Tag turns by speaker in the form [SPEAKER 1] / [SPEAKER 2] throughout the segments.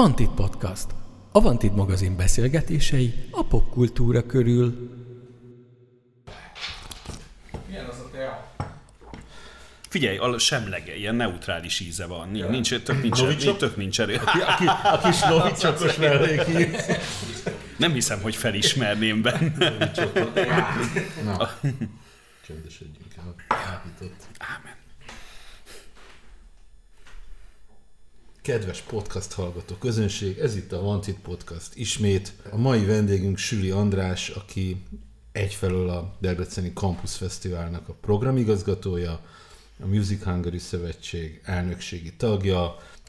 [SPEAKER 1] Vantid Podcast. A Vantid magazin beszélgetései a popkultúra körül.
[SPEAKER 2] Milyen az a tea?
[SPEAKER 3] Figyelj, a semlege, ilyen neutrális íze van. Nincs, nincs tök nincs, nincs, tök nincs erő.
[SPEAKER 4] A, ki, a kis novicsokos melléki.
[SPEAKER 3] Nem hiszem, hogy felismerném benne.
[SPEAKER 4] Na, csöndesedjünk el.
[SPEAKER 3] Ámen.
[SPEAKER 4] Kedves podcast hallgató közönség, ez itt a Wanted Podcast ismét. A mai vendégünk Süli András, aki egyfelől a Debreceni Campus Fesztiválnak a programigazgatója, a Music Hungary Szövetség elnökségi tagja,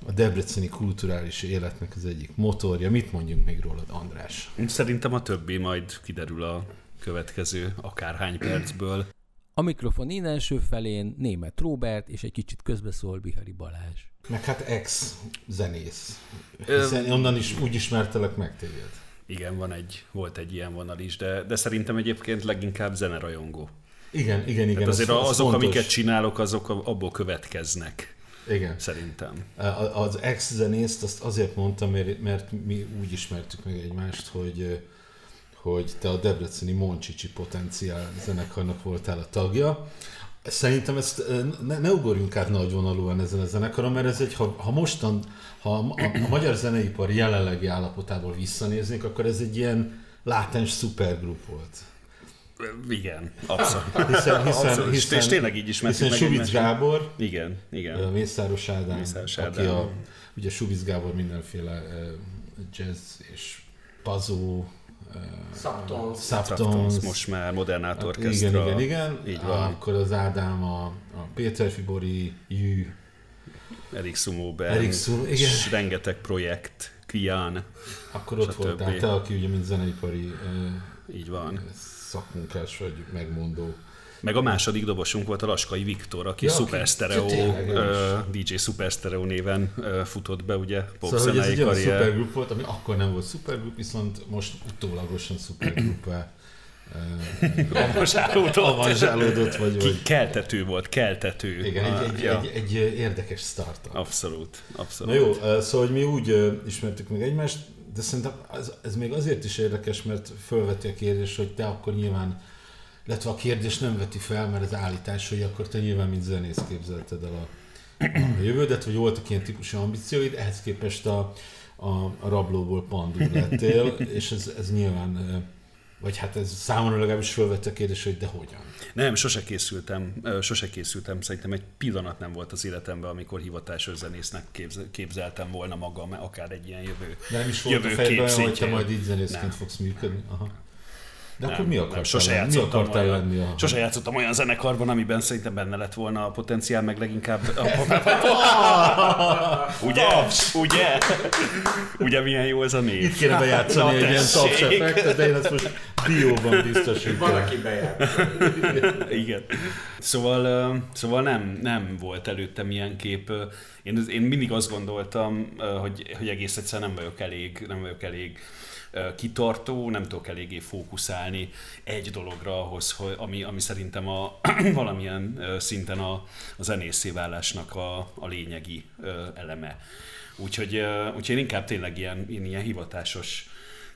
[SPEAKER 4] a Debreceni kulturális életnek az egyik motorja. Mit mondjunk még rólad, András?
[SPEAKER 3] Szerintem a többi majd kiderül a következő akárhány percből.
[SPEAKER 1] A mikrofon innenső felén német Róbert és egy kicsit közbeszól Bihari Balázs.
[SPEAKER 4] Meg hát ex zenész. Hiszen onnan is úgy ismertelek meg téged.
[SPEAKER 3] Igen, van egy, volt egy ilyen vonal is, de, de szerintem egyébként leginkább zenerajongó.
[SPEAKER 4] Igen, igen, igen.
[SPEAKER 3] Hát azért
[SPEAKER 4] az- az
[SPEAKER 3] azok,
[SPEAKER 4] fontos.
[SPEAKER 3] amiket csinálok, azok abból következnek,
[SPEAKER 4] Igen.
[SPEAKER 3] szerintem.
[SPEAKER 4] Az ex-zenészt azt azért mondtam, mert, mert mi úgy ismertük meg egymást, hogy hogy te a Debreceni Moncsicsi potenciál zenekarnak voltál a tagja. Szerintem ezt ne, ne ugorjunk át nagyvonalúan ezen a zenekaron, mert ez egy, ha, ha mostan, ha a, a, magyar zeneipar jelenlegi állapotából visszanéznénk, akkor ez egy ilyen látens szupergrup volt.
[SPEAKER 3] Igen, abszolút.
[SPEAKER 4] Hiszen, hiszen,
[SPEAKER 3] Abszolút.
[SPEAKER 4] hiszen,
[SPEAKER 3] És tényleg így ismertük
[SPEAKER 4] hiszen
[SPEAKER 3] egymást.
[SPEAKER 4] Gábor,
[SPEAKER 3] Igen, igen.
[SPEAKER 4] Mészáros Ádám,
[SPEAKER 3] Mészáros
[SPEAKER 4] aki
[SPEAKER 3] Ádám.
[SPEAKER 4] a, ugye Subic Gábor mindenféle jazz és pazó,
[SPEAKER 2] Subtons.
[SPEAKER 4] Subtons,
[SPEAKER 3] most már Modernátor Orchestra.
[SPEAKER 4] igen, igen, igen.
[SPEAKER 3] Így van.
[SPEAKER 4] Akkor az Ádám a, a Péter Fibori, Jű,
[SPEAKER 3] Erik
[SPEAKER 4] igen.
[SPEAKER 3] és rengeteg projekt, Kian,
[SPEAKER 4] akkor ott voltál te, aki ugye mint zeneipari
[SPEAKER 3] így van.
[SPEAKER 4] szakmunkás vagy megmondó.
[SPEAKER 3] Meg a második dobosunk volt a Laskai Viktor, aki
[SPEAKER 4] Ja,
[SPEAKER 3] Super Stereo, DJ Super Stereo néven futott be, ugye,
[SPEAKER 4] Szóval, hogy ez egy olyan szupergrup volt, ami akkor nem volt szupergrup, viszont most utólagosan szupergruppá
[SPEAKER 3] Avanzsálódott.
[SPEAKER 4] avanzsálódott, vagy, vagy
[SPEAKER 3] keltető volt, keltető.
[SPEAKER 4] Igen, egy, egy,
[SPEAKER 3] ja.
[SPEAKER 4] egy, egy érdekes startup.
[SPEAKER 3] Abszolút,
[SPEAKER 4] Na
[SPEAKER 3] abszolút.
[SPEAKER 4] jó, ö, szóval hogy mi úgy ismertük meg egymást, de szerintem ez, ez még azért is érdekes, mert felveti a kérdés, hogy te akkor nyilván, illetve a kérdés nem veti fel, mert az állítás, hogy akkor te nyilván mint zenész képzelted el a, a jövődet, vagy voltak ilyen típusú ambícióid, ehhez képest a, a, a rablóból pandúr lettél, és ez, ez nyilván, vagy hát ez számomra legalábbis felvette a kérdés, hogy de hogyan.
[SPEAKER 3] Nem, sose készültem, sose készültem, szerintem egy pillanat nem volt az életemben, amikor hivatásos zenésznek képze- képzeltem volna magam, akár egy ilyen jövő.
[SPEAKER 4] De nem is volt a fejben, hogy te majd így zenészként
[SPEAKER 3] Nem.
[SPEAKER 4] fogsz működni? Aha. De
[SPEAKER 3] Nem,
[SPEAKER 4] akkor mi
[SPEAKER 3] nem,
[SPEAKER 4] akartál,
[SPEAKER 3] sose
[SPEAKER 4] lenni? mi
[SPEAKER 3] játszottam
[SPEAKER 4] akartál
[SPEAKER 3] olyan,
[SPEAKER 4] lenni? A...
[SPEAKER 3] Sose játszottam olyan zenekarban, amiben szerintem benne lett volna a potenciál, meg leginkább... ugye? Ugye? Ugye milyen jó ez a név?
[SPEAKER 4] Itt kéne bejátszani egy ilyen taps effektet, de én ezt most dióban biztosítom.
[SPEAKER 2] Van, aki bejár.
[SPEAKER 3] Igen. Szóval, szóval nem, nem volt előttem ilyen kép. Én, én mindig azt gondoltam, hogy, hogy egész egyszerűen nem vagyok elég, nem vagyok elég kitartó, nem tudok eléggé fókuszálni egy dologra ahhoz, hogy, ami, ami szerintem a, valamilyen szinten a, a zenészévállásnak a, a lényegi eleme. Úgyhogy, úgyhogy én inkább tényleg ilyen, én ilyen hivatásos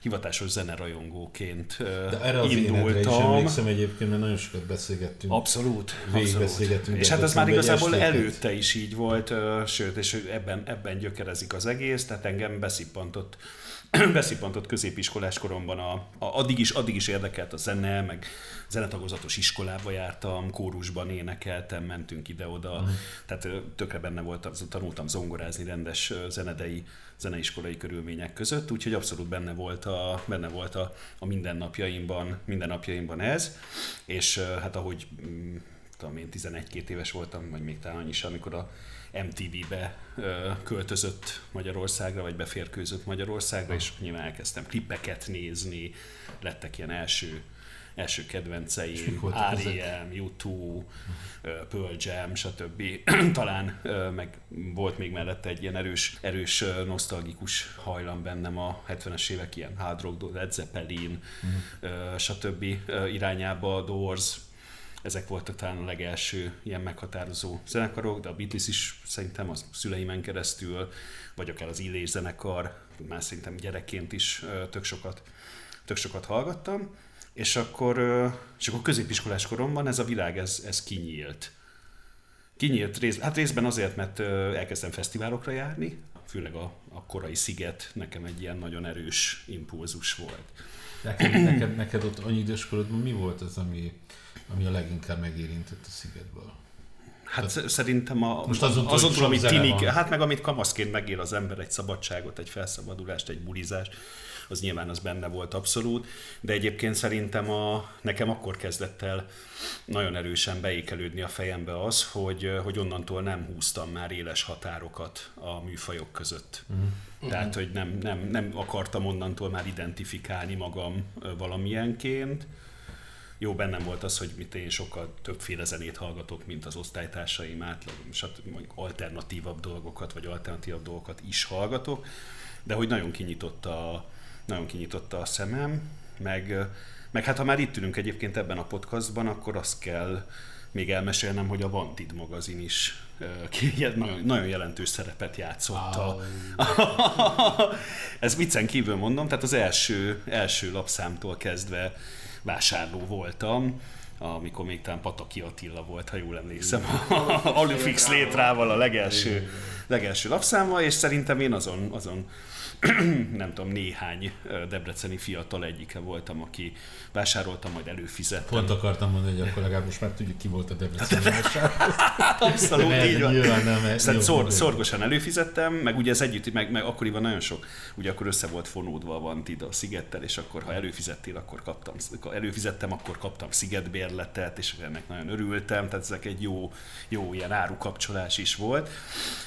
[SPEAKER 3] hivatásos zenerajongóként
[SPEAKER 4] De erre az énedre is
[SPEAKER 3] indultam.
[SPEAKER 4] emlékszem egyébként, mert nagyon sokat beszélgettünk.
[SPEAKER 3] Abszolút.
[SPEAKER 4] Végigbeszélgettünk
[SPEAKER 3] És hát ez már igazából előtte is így volt, sőt, és ebben, ebben gyökerezik az egész, tehát engem beszippantott beszippantott középiskolás koromban, a, a, addig, is, addig is érdekelt a zene, meg zenetagozatos iskolába jártam, kórusban énekeltem, mentünk ide-oda,
[SPEAKER 4] Mhm.
[SPEAKER 3] tehát tökre benne voltam, tanultam zongorázni rendes zenedei, zeneiskolai körülmények között, úgyhogy abszolút benne volt a, benne volt a, a mindennapjaimban, mindennapjaimban ez, és hát ahogy mm, tudom én 11-2 éves voltam, vagy még talán annyi is, amikor a MTV-be költözött Magyarországra, vagy beférkőzött Magyarországra, és nyilván elkezdtem klippeket nézni, lettek ilyen első első kedvenceim? R.E.M., U2, ö, Pearl Jam, stb. Talán meg volt még mellette egy ilyen erős, erős nosztalgikus hajlam bennem a 70-es évek ilyen hard rock, Led Zeppelin, ö, stb. irányába, Doors, ezek voltak talán a legelső ilyen meghatározó zenekarok, de a Beatles is szerintem a szüleimen keresztül, vagy akár az Illés zenekar, már szerintem gyerekként is tök sokat, tök sokat hallgattam, és akkor, és akkor középiskolás koromban ez a világ, ez, ez kinyílt. Kinyílt rész, hát részben azért, mert elkezdtem fesztiválokra járni, főleg a, a korai sziget nekem egy ilyen nagyon erős impulzus volt.
[SPEAKER 4] Neked, neked, neked ott annyi időskorodban mi volt az, ami, ami a leginkább megérintett a szigetből?
[SPEAKER 3] Hát Tehát, szerintem a,
[SPEAKER 4] most azon,
[SPEAKER 3] azon amit tinik, hát meg amit kamaszként megél az ember, egy szabadságot, egy felszabadulást, egy bulizást, az nyilván az benne volt abszolút, de egyébként szerintem a, nekem akkor kezdett el nagyon erősen beékelődni a fejembe az, hogy, hogy onnantól nem húztam már éles határokat a műfajok között. Uh-huh. Tehát, hogy nem, nem, nem akartam onnantól már identifikálni magam valamilyenként, jó bennem volt az, hogy mit én sokkal többféle zenét hallgatok, mint az osztálytársaim átlag, mondjuk alternatívabb dolgokat, vagy alternatívabb dolgokat is hallgatok, de hogy nagyon kinyitotta nagyon kinyitotta a szemem, meg, meg hát ha már itt ülünk egyébként ebben a podcastban, akkor azt kell még elmesélnem, hogy a Vantid magazin is nagyon, nagyon jelentős szerepet játszott. A... Ez viccen kívül mondom, tehát az első, első lapszámtól kezdve vásárló voltam, amikor még talán Pataki Attila volt, ha jól emlékszem, Alufix létrával a legelső, legelső lapszáma, és szerintem én azon, azon nem tudom, néhány debreceni fiatal egyike voltam, aki vásároltam, majd előfizettem.
[SPEAKER 4] Pont akartam mondani, hogy akkor legalább most már tudjuk, ki volt a debreceni vásárló.
[SPEAKER 3] Abszolút, így van. Nyilván nem. Szóval szor, szorgosan előfizettem, meg ugye ez együtt, meg, meg akkoriban nagyon sok, ugye akkor össze volt fonódva a Vantid a szigettel, és akkor ha előfizettél, akkor kaptam, előfizettem, akkor kaptam szigetbérletet, és ennek nagyon örültem, tehát ezek egy jó, jó ilyen árukapcsolás is volt.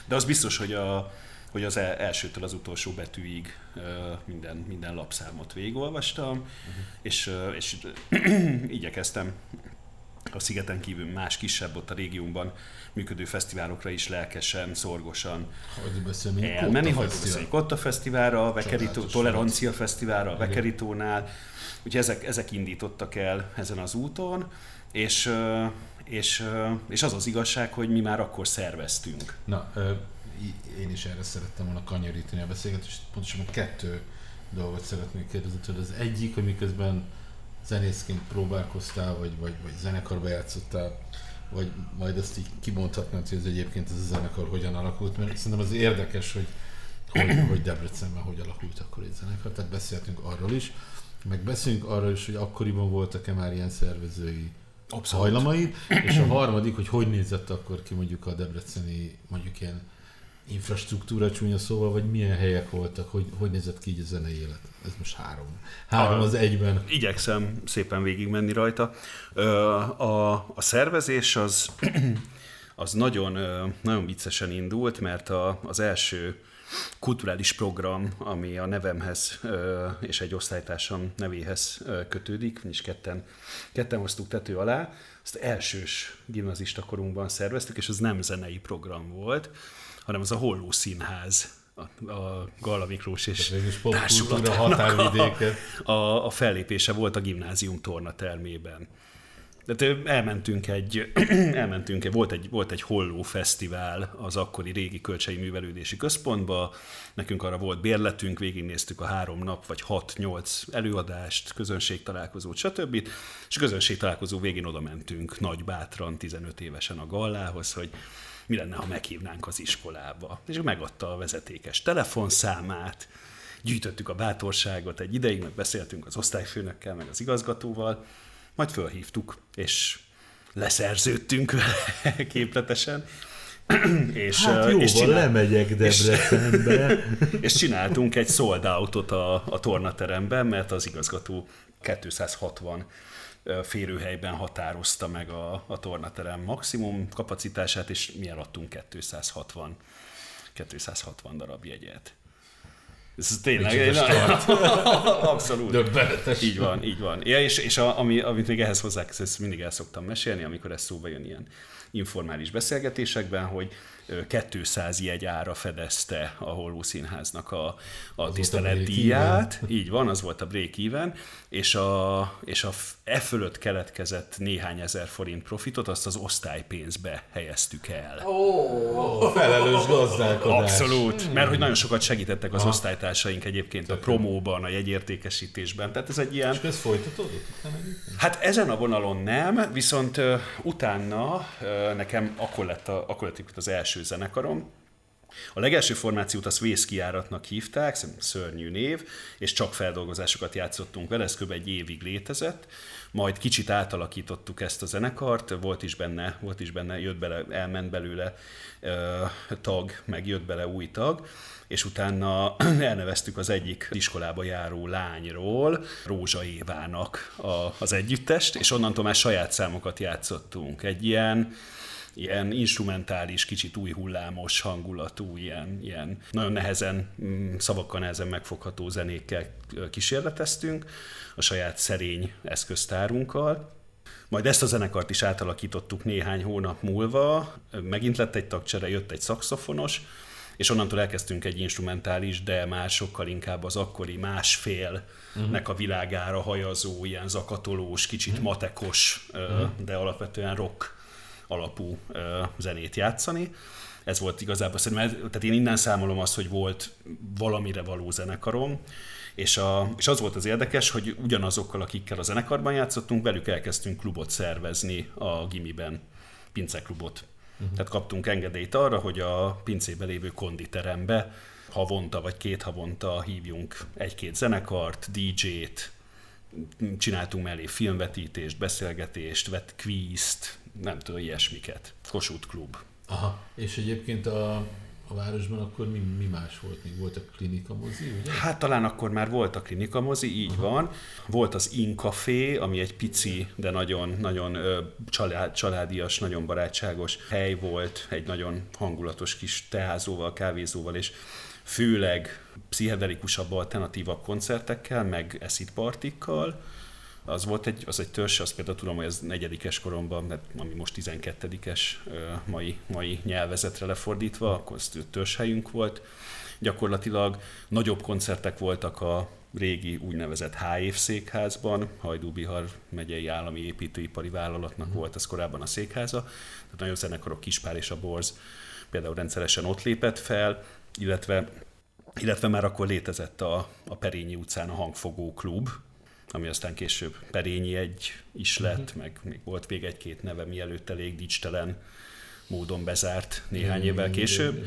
[SPEAKER 3] De az biztos, hogy a, hogy az elsőtől az utolsó betűig minden, minden lapszámot végigolvastam, uh-huh. és, és igyekeztem a szigeten kívül más kisebb ott a régióban működő fesztiválokra is lelkesen, szorgosan elmenni. Hogy beszéljünk ott a fesztiválra, a Vekerító, Tolerancia Fesztiválra, a Vekerítónál. Úgyhogy ezek, ezek indítottak el ezen az úton, és, és, és az az igazság, hogy mi már akkor szerveztünk.
[SPEAKER 4] Na, én is erre szerettem volna kanyarítani a beszélgetést, pontosan kettő dolgot szeretnék kérdezni tőled. Az egyik, hogy miközben zenészként próbálkoztál, vagy, vagy, vagy zenekarba játszottál, vagy majd azt így kimondhatnád, hogy ez egyébként ez a zenekar hogyan alakult, mert szerintem az érdekes, hogy, hogy, hogy Debrecenben hogy alakult akkor egy zenekar, tehát beszéltünk arról is, meg beszélünk arról is, hogy akkoriban voltak-e már ilyen szervezői Abszolút. hajlamaid, és a harmadik, hogy hogy nézett akkor ki mondjuk a debreceni, mondjuk ilyen infrastruktúra csúnya szóval, vagy milyen helyek voltak, hogy, hogy nézett ki így a zenei élet? Ez most három. Három a, az egyben.
[SPEAKER 3] Igyekszem szépen végigmenni rajta. A, a szervezés az, az nagyon, nagyon viccesen indult, mert a, az első kulturális program, ami a nevemhez és egy osztálytársam nevéhez kötődik, és ketten, ketten hoztuk tető alá, azt elsős gimnazista korunkban szerveztük, és az nem zenei program volt, hanem az a Holló Színház, a, a Galla Miklós és társulatának a, a, a fellépése volt a gimnázium tornatermében. Tehát elmentünk egy, elmentünk, volt egy, volt egy holló fesztivál az akkori régi kölcsei művelődési központba, nekünk arra volt bérletünk, végignéztük a három nap vagy hat-nyolc előadást, közönségtalálkozót, stb. És a közönségtalálkozó végén oda mentünk nagy bátran, 15 évesen a Gallához, hogy mi lenne, ha meghívnánk az iskolába. És megadta a vezetékes telefonszámát, gyűjtöttük a bátorságot egy ideig, meg beszéltünk az osztályfőnökkel, meg az igazgatóval, majd fölhívtuk, és leszerződtünk vele képletesen.
[SPEAKER 4] és, hát jóval és csinál... lemegyek Debrecenbe.
[SPEAKER 3] És, és csináltunk egy sold outot a, a tornateremben, mert az igazgató 260 férőhelyben határozta meg a, a tornaterem maximum kapacitását, és mi eladtunk 260, 260 darab jegyet. Ez tényleg,
[SPEAKER 4] start.
[SPEAKER 3] abszolút.
[SPEAKER 4] Döbbenetes.
[SPEAKER 3] Így van, így van. Ja, és, és a, ami, amit még ehhez hozzá, ezt mindig el szoktam mesélni, amikor ez szóba jön ilyen informális beszélgetésekben, hogy 200 jegy ára fedezte a Holló Színháznak a, a tiszteletdíját. Így van, az volt a break-even, és a, és a e fölött keletkezett néhány ezer forint profitot, azt az osztálypénzbe helyeztük el.
[SPEAKER 4] A felelős gazdálkodás.
[SPEAKER 3] Abszolút, mert hogy nagyon sokat segítettek az osztálytársaink egyébként a promóban, a jegyértékesítésben. Tehát ez egy ilyen...
[SPEAKER 4] És ez folytatódott?
[SPEAKER 3] Hát ezen a vonalon nem, viszont utána nekem akkor lett, a, akkor lett itt az első zenekarom. A legelső formációt azt vészkiáratnak hívták, szerintem szörnyű név, és csak feldolgozásokat játszottunk vele, ez kb. egy évig létezett. Majd kicsit átalakítottuk ezt a zenekart, volt is benne, volt is benne jött bele, elment belőle ö, tag, meg jött bele új tag, és utána elneveztük az egyik iskolába járó lányról Rózsa Évának a, az együttest, és onnantól már saját számokat játszottunk. Egy ilyen, ilyen instrumentális, kicsit új hullámos hangulatú, ilyen, ilyen nagyon nehezen, mm, szavakkal nehezen megfogható zenékkel kísérleteztünk a saját szerény eszköztárunkkal. Majd ezt a zenekart is átalakítottuk néhány hónap múlva, megint lett egy tagcsere, jött egy szakszofonos, és onnantól elkezdtünk egy instrumentális, de már sokkal inkább az akkori másfélnek uh-huh. a világára hajazó, ilyen zakatolós, kicsit uh-huh. matekos, uh-huh. de alapvetően rock alapú zenét játszani. Ez volt igazából szerintem, tehát én innen számolom azt, hogy volt valamire való zenekarom, és, a, és az volt az érdekes, hogy ugyanazokkal, akikkel a zenekarban játszottunk, velük elkezdtünk klubot szervezni a gimiben, pinceklubot. Uh-huh. Tehát kaptunk engedélyt arra, hogy a pincébe lévő konditerembe havonta vagy két havonta hívjunk egy-két zenekart, DJ-t, csináltunk mellé filmvetítést, beszélgetést, vett kvízt, nem tudom, ilyesmiket. Kossuth klub.
[SPEAKER 4] Aha. És egyébként a, a városban akkor mi, mi más volt? Még volt a klinika mozi, ugye?
[SPEAKER 3] Hát talán akkor már volt a klinika mozi, így Aha. van. Volt az Incafé, ami egy pici, de nagyon, nagyon ö, család, családias, nagyon barátságos hely volt, egy nagyon hangulatos kis teázóval, kávézóval, és főleg pszichedelikusabb, alternatívabb koncertekkel, meg acid partikkal. Az volt egy, az egy törzs, azt például tudom, hogy ez negyedikes koromban, mert ami most 12-es ö, mai, mai nyelvezetre lefordítva, akkor az törzshelyünk volt. Gyakorlatilag nagyobb koncertek voltak a régi úgynevezett H székházban, Hajdú-Bihar megyei állami építőipari vállalatnak volt ez korábban a székháza, tehát nagyon zenekarok Kispár és a Borz például rendszeresen ott lépett fel, illetve, illetve már akkor létezett a, a Perényi utcán a Hangfogó Klub, ami aztán később Perényi egy is lett, uh-huh. meg még volt még egy-két neve, mielőtt elég dicstelen módon bezárt néhány évvel később.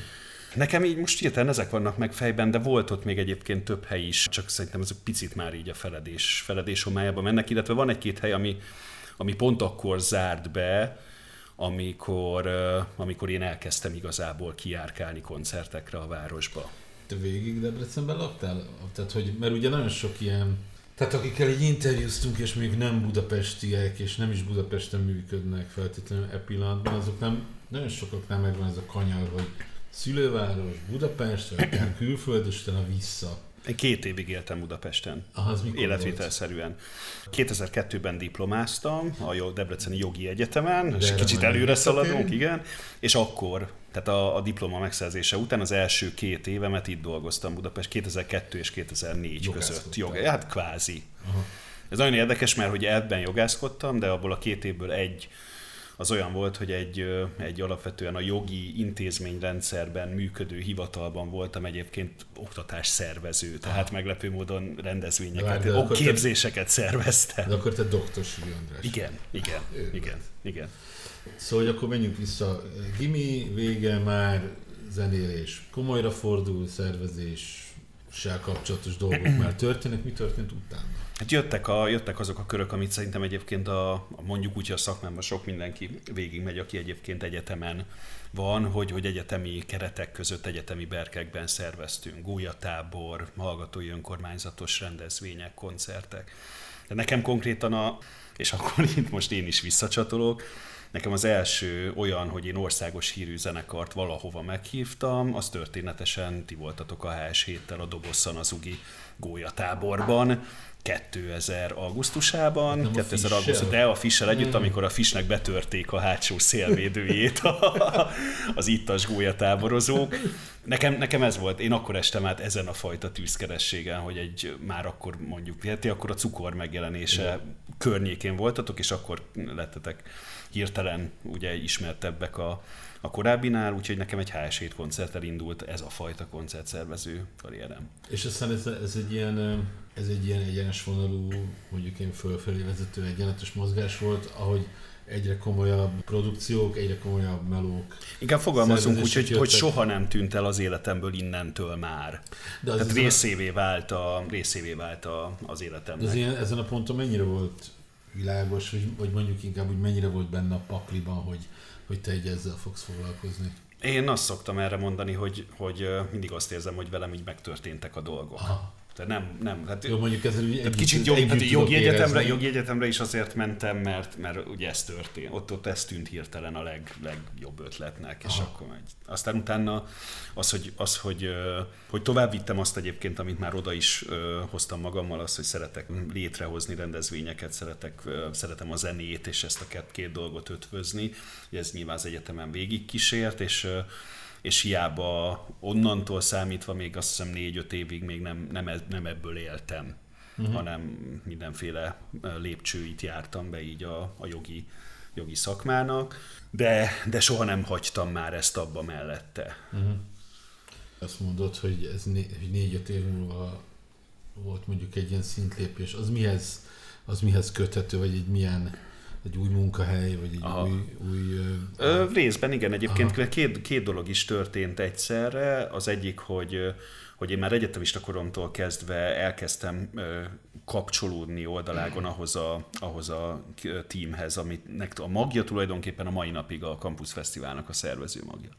[SPEAKER 3] Nekem így most hirtelen ezek vannak meg fejben, de volt ott még egyébként több hely is, csak szerintem ezek picit már így a feledés, feledés homályába mennek, illetve van egy-két hely, ami, ami pont akkor zárt be, amikor, amikor én elkezdtem igazából kiárkálni koncertekre a városba.
[SPEAKER 4] Te végig Debrecenben laktál? Tehát, hogy, mert ugye nagyon sok ilyen tehát akikkel így interjúztunk, és még nem budapestiek, és nem is Budapesten működnek feltétlenül e pillanatban, azok nem, nagyon sokaknál megvan ez a kanyar, hogy szülőváros, Budapest, vagy akár külföld, és utána vissza.
[SPEAKER 3] Én két évig éltem Budapesten,
[SPEAKER 4] az
[SPEAKER 3] életvitelszerűen. 2002-ben diplomáztam a Debreceni Jogi Egyetemen, és
[SPEAKER 4] erre
[SPEAKER 3] kicsit előre szaladunk, igen, és akkor, tehát a, a diploma megszerzése után az első két évemet itt dolgoztam Budapest 2002 és 2004 között.
[SPEAKER 4] Jogászkodtál.
[SPEAKER 3] Jog, hát kvázi.
[SPEAKER 4] Aha.
[SPEAKER 3] Ez nagyon érdekes, mert hogy ebben jogászkodtam, de abból a két évből egy az olyan volt, hogy egy, egy alapvetően a jogi intézményrendszerben működő hivatalban voltam egyébként oktatás szervező, tehát meglepő módon rendezvényeket,
[SPEAKER 4] Várj, akkor te-
[SPEAKER 3] képzéseket szerveztem.
[SPEAKER 4] De akkor te doktor Süri András.
[SPEAKER 3] Igen, igen,
[SPEAKER 4] Őrület.
[SPEAKER 3] igen, igen.
[SPEAKER 4] Szóval hogy akkor menjünk vissza. Gimi vége már zenélés komolyra fordul, szervezéssel kapcsolatos dolgok már történnek. Mi történt utána?
[SPEAKER 3] Hát jöttek, a, jöttek azok a körök, amit szerintem egyébként a, a mondjuk úgy, a szakmámban sok mindenki végigmegy, aki egyébként egyetemen van, hogy, hogy egyetemi keretek között, egyetemi berkekben szerveztünk gólyatábor, hallgatói önkormányzatos rendezvények, koncertek. De nekem konkrétan a, És akkor itt most én is visszacsatolok. Nekem az első olyan, hogy én országos hírű zenekart valahova meghívtam, az történetesen ti voltatok a HS héttel a Dobosszan az Ugi gólyatáborban, 2000 augusztusában,
[SPEAKER 4] Nem a
[SPEAKER 3] 2000
[SPEAKER 4] Fischer?
[SPEAKER 3] augusztus, de a Fischer együtt, amikor a Fisnek betörték a hátsó szélvédőjét a, az ittas gólyatáborozók. Nekem, nekem ez volt, én akkor estem át ezen a fajta tűzkerességen, hogy egy már akkor mondjuk, ti akkor a cukor megjelenése környékén voltatok, és akkor lettetek hirtelen ugye ismertebbek a, a korábbinál, úgyhogy nekem egy HS7 koncerttel indult ez a fajta koncertszervező karrierem.
[SPEAKER 4] És aztán ez, ez egy ilyen, ez egy ilyen egyenes vonalú, mondjuk én fölfelé vezető egyenletes mozgás volt, ahogy egyre komolyabb produkciók, egyre komolyabb melók.
[SPEAKER 3] Inkább fogalmazunk úgy, hogy, hogy soha nem tűnt el az életemből innentől már.
[SPEAKER 4] De az
[SPEAKER 3] Tehát
[SPEAKER 4] ezen a-
[SPEAKER 3] részévé vált, a, részévé vált a, az életemnek.
[SPEAKER 4] az ilyen, ezen a ponton mennyire volt világos, vagy, vagy mondjuk inkább úgy mennyire volt benne a pakliban, hogy, hogy te egy ezzel fogsz foglalkozni?
[SPEAKER 3] Én azt szoktam erre mondani, hogy, hogy mindig azt érzem, hogy velem így megtörténtek a dolgok.
[SPEAKER 4] Aha.
[SPEAKER 3] Tehát nem, nem. Hát,
[SPEAKER 4] Jó, mondjuk ezzel úgy
[SPEAKER 3] tehát kicsit jog,
[SPEAKER 4] tudok
[SPEAKER 3] jogi, egyetemre, jogi egyetemre is azért mentem, mert, mert ugye ez történt. Ott, ott ez tűnt hirtelen a leg, legjobb ötletnek, és
[SPEAKER 4] Aha.
[SPEAKER 3] akkor megy. Aztán utána az, hogy, az hogy, hogy tovább vittem azt egyébként, amit már oda is hoztam magammal, az, hogy szeretek létrehozni rendezvényeket, szeretek, szeretem a zenét, és ezt a két, két dolgot ötvözni. Ez nyilván az egyetemen végig kísért, és és hiába onnantól számítva még azt hiszem négy-öt évig még nem, nem, ez- nem ebből éltem, uh-huh. hanem mindenféle ö, lépcsőit jártam be így a, a jogi, jogi szakmának, de, de soha nem hagytam már ezt abba mellette.
[SPEAKER 4] Uh-huh. Azt mondod, hogy ez né- hogy négy-öt év múlva volt mondjuk egy ilyen szintlépés. Az mihez, az mihez köthető, vagy egy milyen egy új munkahely, vagy egy
[SPEAKER 3] Aha.
[SPEAKER 4] új, új ö,
[SPEAKER 3] részben igen, egyébként
[SPEAKER 4] Aha.
[SPEAKER 3] két, két dolog is történt egyszerre. Az egyik, hogy hogy én már egyetemista koromtól kezdve elkezdtem kapcsolódni oldalágon ahhoz a, ahhoz a teamhez, aminek a magja tulajdonképpen a mai napig a Campus Fesztiválnak a szervező magja.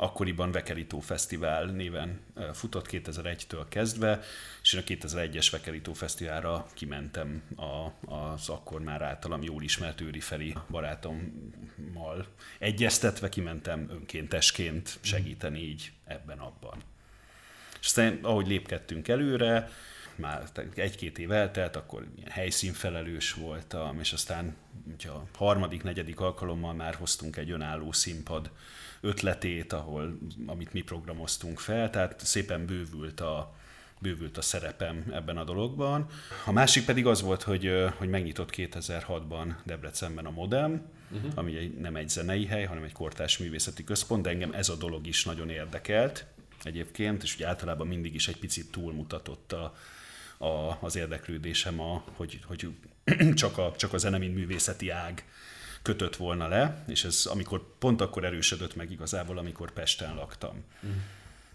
[SPEAKER 3] Akkoriban Vekerító Fesztivál néven futott 2001-től kezdve, és én a 2001-es Vekerító Fesztiválra kimentem a, az akkor már általam jól ismert Őri Feri barátommal egyeztetve, kimentem önkéntesként segíteni így ebben-abban. És aztán, ahogy lépkedtünk előre, már egy-két év eltelt, akkor ilyen helyszínfelelős voltam, és aztán ugye a harmadik, negyedik alkalommal már hoztunk egy önálló színpad ötletét, ahol, amit mi programoztunk fel, tehát szépen bővült a, bővült a szerepem ebben a dologban. A másik pedig az volt, hogy, hogy megnyitott 2006-ban Debrecenben a Modem, uh-huh. ami egy, nem egy zenei hely, hanem egy kortárs művészeti központ, de engem ez a dolog is nagyon érdekelt egyébként, és ugye általában mindig is egy picit túlmutatott a, a, az érdeklődésem, a, hogy, hogy csak, a, csak a zene, mint művészeti ág kötött volna le, és ez amikor pont akkor erősödött meg igazából, amikor Pesten laktam. Mm.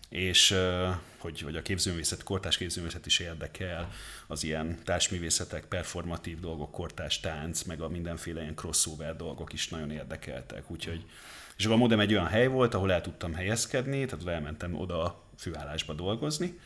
[SPEAKER 3] És hogy, hogy a képzőművészet, kortás képzőművészet is érdekel, az ilyen társművészetek, performatív dolgok, kortás tánc, meg a mindenféle ilyen crossover dolgok is nagyon érdekeltek. Úgyhogy, és akkor a Modem egy olyan hely volt, ahol el tudtam helyezkedni, tehát elmentem oda a főállásba dolgozni,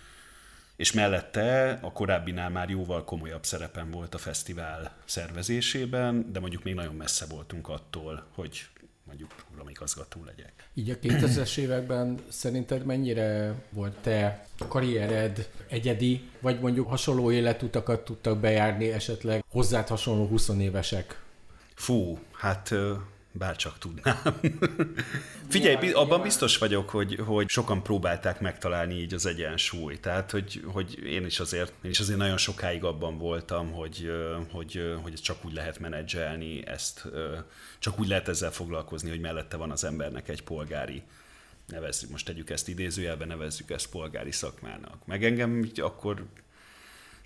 [SPEAKER 3] és mellette a korábbinál már jóval komolyabb szerepem volt a fesztivál szervezésében, de mondjuk még nagyon messze voltunk attól, hogy mondjuk programigazgató legyek.
[SPEAKER 1] Így a 2000-es években szerinted mennyire volt te karriered egyedi, vagy mondjuk hasonló életutakat tudtak bejárni esetleg hozzád hasonló 20 évesek?
[SPEAKER 3] Fú, hát bárcsak tudnám. Figyelj, abban biztos vagyok, hogy, hogy sokan próbálták megtalálni így az egyensúlyt. Tehát, hogy, hogy én, is azért, én is azért nagyon sokáig abban voltam, hogy, hogy, hogy csak úgy lehet menedzselni, ezt csak úgy lehet ezzel foglalkozni, hogy mellette van az embernek egy polgári nevezzük, most tegyük ezt idézőjelbe, nevezzük ezt polgári szakmának. Meg engem így akkor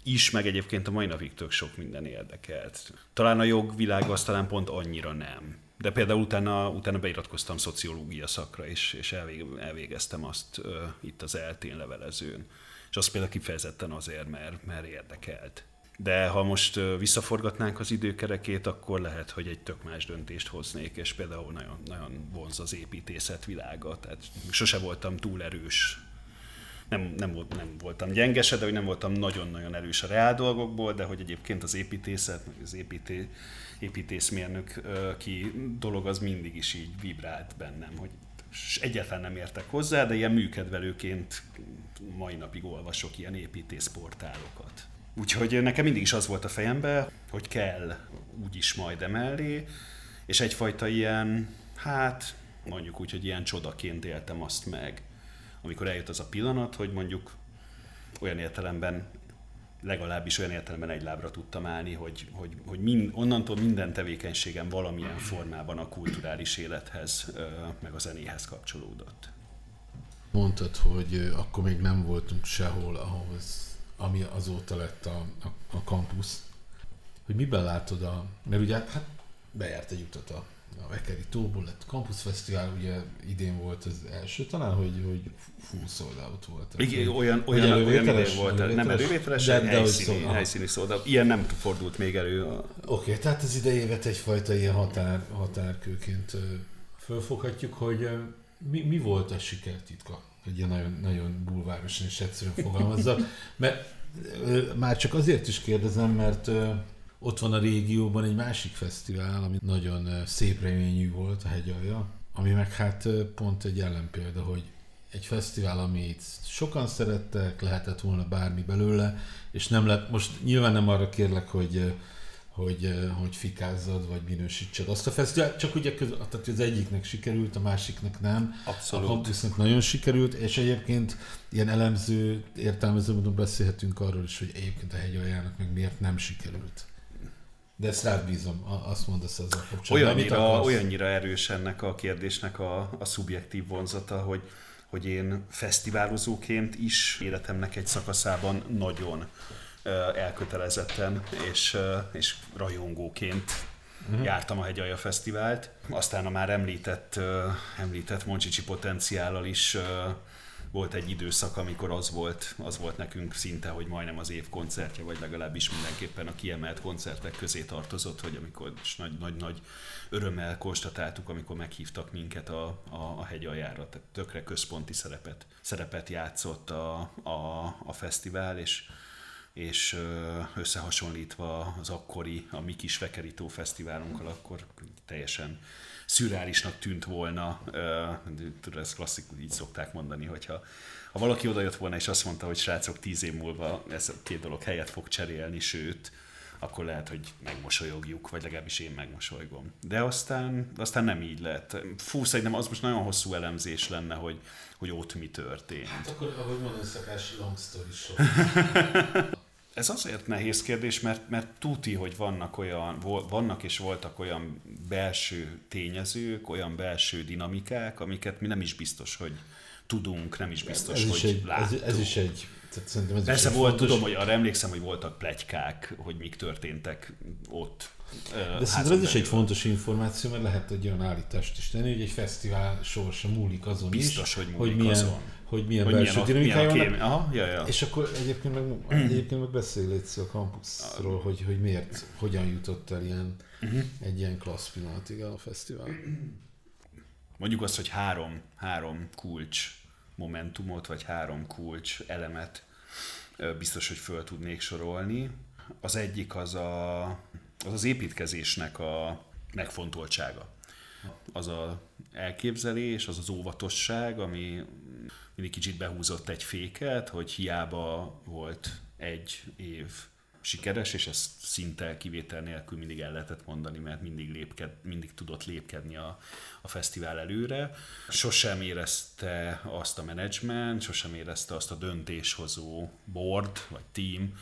[SPEAKER 3] is, meg egyébként a mai napig tök sok minden érdekelt. Talán a jogvilág az talán pont annyira nem. De például utána, utána beiratkoztam szociológia szakra, és, és elvég, elvégeztem azt uh, itt az eltén levelezőn. És az például kifejezetten azért, mert, mert érdekelt. De ha most visszaforgatnánk az időkerekét, akkor lehet, hogy egy tök más döntést hoznék, és például nagyon, nagyon vonz az építészet világa. Tehát sose voltam túl erős nem, nem, volt, nem voltam gyengese, de hogy nem voltam nagyon-nagyon erős a reál dolgokból, de hogy egyébként az építészet, meg az építé, építészmérnök ki dolog az mindig is így vibrált bennem, hogy egyáltalán nem értek hozzá, de ilyen műkedvelőként mai napig olvasok ilyen építészportálokat. Úgyhogy nekem mindig is az volt a fejemben, hogy kell úgyis majd emellé, és egyfajta ilyen, hát mondjuk úgy, hogy ilyen csodaként éltem azt meg, amikor eljött az a pillanat, hogy mondjuk olyan értelemben legalábbis olyan értelemben egy lábra tudtam állni, hogy, hogy, hogy mind, onnantól minden tevékenységem valamilyen formában a kulturális élethez, meg a zenéhez kapcsolódott.
[SPEAKER 4] Mondtad, hogy akkor még nem voltunk sehol ahhoz, ami azóta lett a, a, a kampusz. Hogy miben látod a... Mert ugye hát bejárt egy utat a a Vekeri tóból lett Campus Fesztivál, ugye idén volt az első talán, hogy, hogy full sold out volt.
[SPEAKER 3] Igen, olyan, olyan, olyan idén volt, elővételes, nem elővételes, de, de helyszíni, helyszíni sold out. Ilyen nem fordult még elő.
[SPEAKER 4] Oké, okay, tehát az idejévet egyfajta ilyen határ, határkőként fölfoghatjuk, hogy mi, mi volt a sikertitka? Hogy ilyen nagyon, nagyon bulvárosan és egyszerűen fogalmazzak. Mert már csak azért is kérdezem, mert ott van a régióban egy másik fesztivál, ami nagyon szép reményű volt, a hegyalja, ami meg hát pont egy ellenpélda, hogy egy fesztivál, amit sokan szerettek, lehetett volna bármi belőle, és nem lett, most nyilván nem arra kérlek, hogy hogy, hogy fikázzad, vagy minősítsed azt a fesztivál, csak ugye köz, tehát az egyiknek sikerült, a másiknak nem.
[SPEAKER 3] Abszolút.
[SPEAKER 4] A Campusnak nagyon sikerült, és egyébként ilyen elemző, értelmező módon beszélhetünk arról is, hogy egyébként a hegyaljának meg miért nem sikerült. De ezt rád bízom, azt mondasz ezzel
[SPEAKER 3] kapcsolatban. Olyannyira, olyannyira erős ennek a kérdésnek a, a szubjektív vonzata, hogy, hogy én fesztiválozóként is életemnek egy szakaszában nagyon elkötelezetten és, és rajongóként uh-huh. jártam a Hegyalja Fesztivált. Aztán a már említett, említett Moncsicsi potenciállal is volt egy időszak, amikor az volt, az volt nekünk szinte, hogy majdnem az év koncertje, vagy legalábbis mindenképpen a kiemelt koncertek közé tartozott, hogy amikor nagy-nagy örömmel konstatáltuk, amikor meghívtak minket a, a, a hegy tehát tökre központi szerepet, szerepet játszott a, a, a fesztivál, és és összehasonlítva az akkori, a mi kis Vekerító fesztiválunkkal, akkor teljesen szürreálisnak tűnt volna, tudod, ez klasszikus, így szokták mondani, hogyha ha valaki odajött volna és azt mondta, hogy srácok tíz év múlva ez a két dolog helyet fog cserélni, sőt, akkor lehet, hogy megmosolyogjuk, vagy legalábbis én megmosolygom. De aztán, aztán nem így lett. Fú, szerintem az most nagyon hosszú elemzés lenne, hogy, hogy ott mi történt. Hát
[SPEAKER 4] akkor, ahogy mondani szakás, long story short.
[SPEAKER 3] Ez azért nehéz kérdés, mert, mert tuti, hogy vannak, olyan, vannak és voltak olyan belső tényezők, olyan belső dinamikák, amiket mi nem is biztos, hogy tudunk, nem is biztos, ez, hogy is
[SPEAKER 4] egy, Ez, ez is egy tehát szerintem ez
[SPEAKER 3] Persze volt, fontos... tudom, hogy arra emlékszem, hogy voltak plegykák, hogy mik történtek ott.
[SPEAKER 4] De szerintem ez is egy fontos információ, mert lehet egy olyan állítást is tenni, hogy egy fesztivál sorsa múlik azon
[SPEAKER 3] Biztos,
[SPEAKER 4] is,
[SPEAKER 3] hogy múlik
[SPEAKER 4] hogy milyen,
[SPEAKER 3] azon
[SPEAKER 4] hogy milyen hogy belső dinamikája van.
[SPEAKER 3] Aha, ja, ja.
[SPEAKER 4] És akkor egyébként meg, egyébként meg beszélj a kampuszról, hogy, hogy miért, hogyan jutott el ilyen, uh-huh. egy ilyen klassz pillanatig a fesztivál.
[SPEAKER 3] Mondjuk azt, hogy három, három kulcs momentumot, vagy három kulcs elemet biztos, hogy föl tudnék sorolni. Az egyik az a, az, az építkezésnek a megfontoltsága. Az a elképzelés, az az óvatosság, ami mindig kicsit behúzott egy féket, hogy hiába volt egy év sikeres, és ezt szinte kivétel nélkül mindig el lehetett mondani, mert mindig, lépked, mindig tudott lépkedni a, a fesztivál előre. Sosem érezte azt a menedzsment, sosem érezte azt a döntéshozó board vagy team,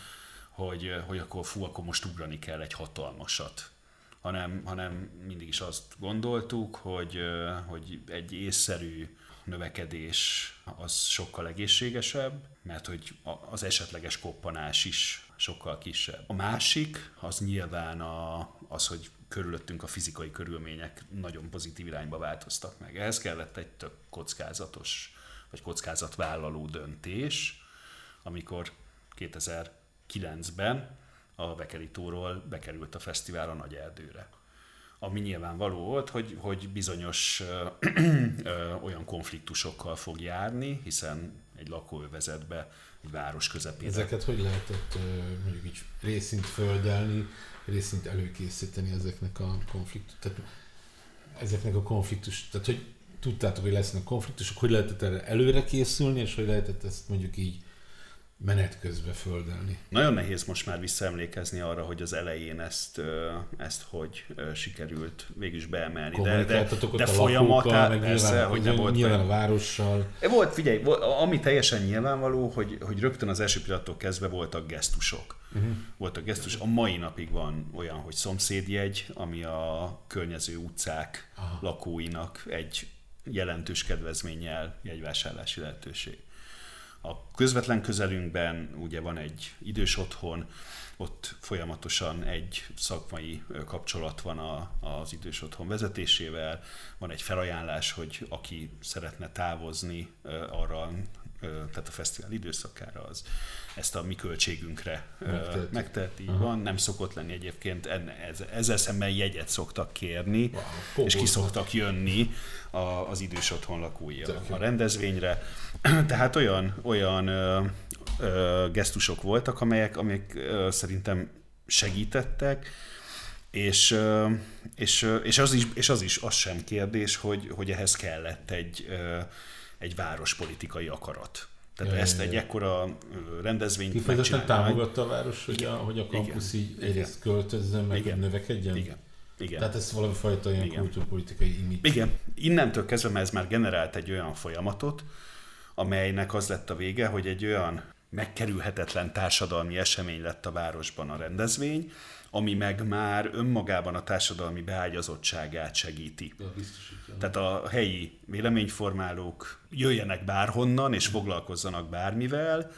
[SPEAKER 3] hogy, hogy akkor fú, akkor most ugrani kell egy hatalmasat. Hanem, hanem mindig is azt gondoltuk, hogy, hogy egy észszerű növekedés az sokkal egészségesebb, mert hogy az esetleges koppanás is sokkal kisebb. A másik az nyilván a, az, hogy körülöttünk a fizikai körülmények nagyon pozitív irányba változtak meg. Ehhez kellett egy tök kockázatos, vagy kockázatvállaló döntés, amikor 2009-ben a Vekeritóról bekerült a fesztivál a Nagy Erdőre ami nyilvánvaló volt, hogy, hogy bizonyos ö, ö, olyan konfliktusokkal fog járni, hiszen egy lakóövezetbe, egy város közepén.
[SPEAKER 4] Ezeket hogy lehetett mondjuk így részint földelni, részint előkészíteni ezeknek a konfliktus, tehát ezeknek a konfliktus, tehát hogy tudtátok, hogy lesznek konfliktusok, hogy lehetett erre előre készülni, és hogy lehetett ezt mondjuk így menet közben földelni.
[SPEAKER 3] Nagyon nehéz most már visszaemlékezni arra, hogy az elején ezt, ezt hogy sikerült végülis beemelni. De, de, de folyamatá, persze, hogy nem volt
[SPEAKER 4] nyilván a várossal.
[SPEAKER 3] Volt, figyelj, ami teljesen nyilvánvaló, hogy, hogy rögtön az első pillanattól kezdve voltak gesztusok. Uh-huh. Voltak gesztus. A mai napig van olyan, hogy szomszédjegy, ami a környező utcák Aha. lakóinak egy jelentős kedvezménnyel jegyvásárlási lehetőség. A közvetlen közelünkben ugye van egy idős otthon, ott folyamatosan egy szakmai kapcsolat van a, az idős otthon vezetésével, van egy felajánlás, hogy aki szeretne távozni arra, tehát a fesztivál időszakára, az ezt a mi költségünkre
[SPEAKER 4] Megteheti.
[SPEAKER 3] megteheti. Így
[SPEAKER 4] Aha.
[SPEAKER 3] van, nem szokott lenni egyébként, ez, ezzel szemben jegyet szoktak kérni,
[SPEAKER 4] Wow,
[SPEAKER 3] és ki szoktak jönni a, az idős otthon lakói a, a rendezvényre. Tehát olyan, olyan ö, ö, gesztusok voltak, amelyek, amelyek ö, szerintem segítettek, és, és, és, az is, és az is az sem kérdés, hogy, hogy ehhez kellett egy, egy várospolitikai akarat. Tehát ezt egy ekkora rendezvényt
[SPEAKER 4] Kifejezetten támogatta a város, hogy a, hogy a kampusz így
[SPEAKER 3] Igen.
[SPEAKER 4] egyrészt költözzen, meg
[SPEAKER 3] Igen.
[SPEAKER 4] növekedjen?
[SPEAKER 3] Igen. Igen.
[SPEAKER 4] Tehát ez valami fajta ilyen
[SPEAKER 3] Igen.
[SPEAKER 4] kultúrpolitikai image.
[SPEAKER 3] Igen, innentől kezdve, mert ez már generált egy olyan folyamatot, amelynek az lett a vége, hogy egy olyan megkerülhetetlen társadalmi esemény lett a városban a rendezvény, ami meg már önmagában a társadalmi beágyazottságát segíti.
[SPEAKER 4] Ja.
[SPEAKER 3] Tehát a helyi véleményformálók jöjjenek bárhonnan és foglalkozzanak bármivel,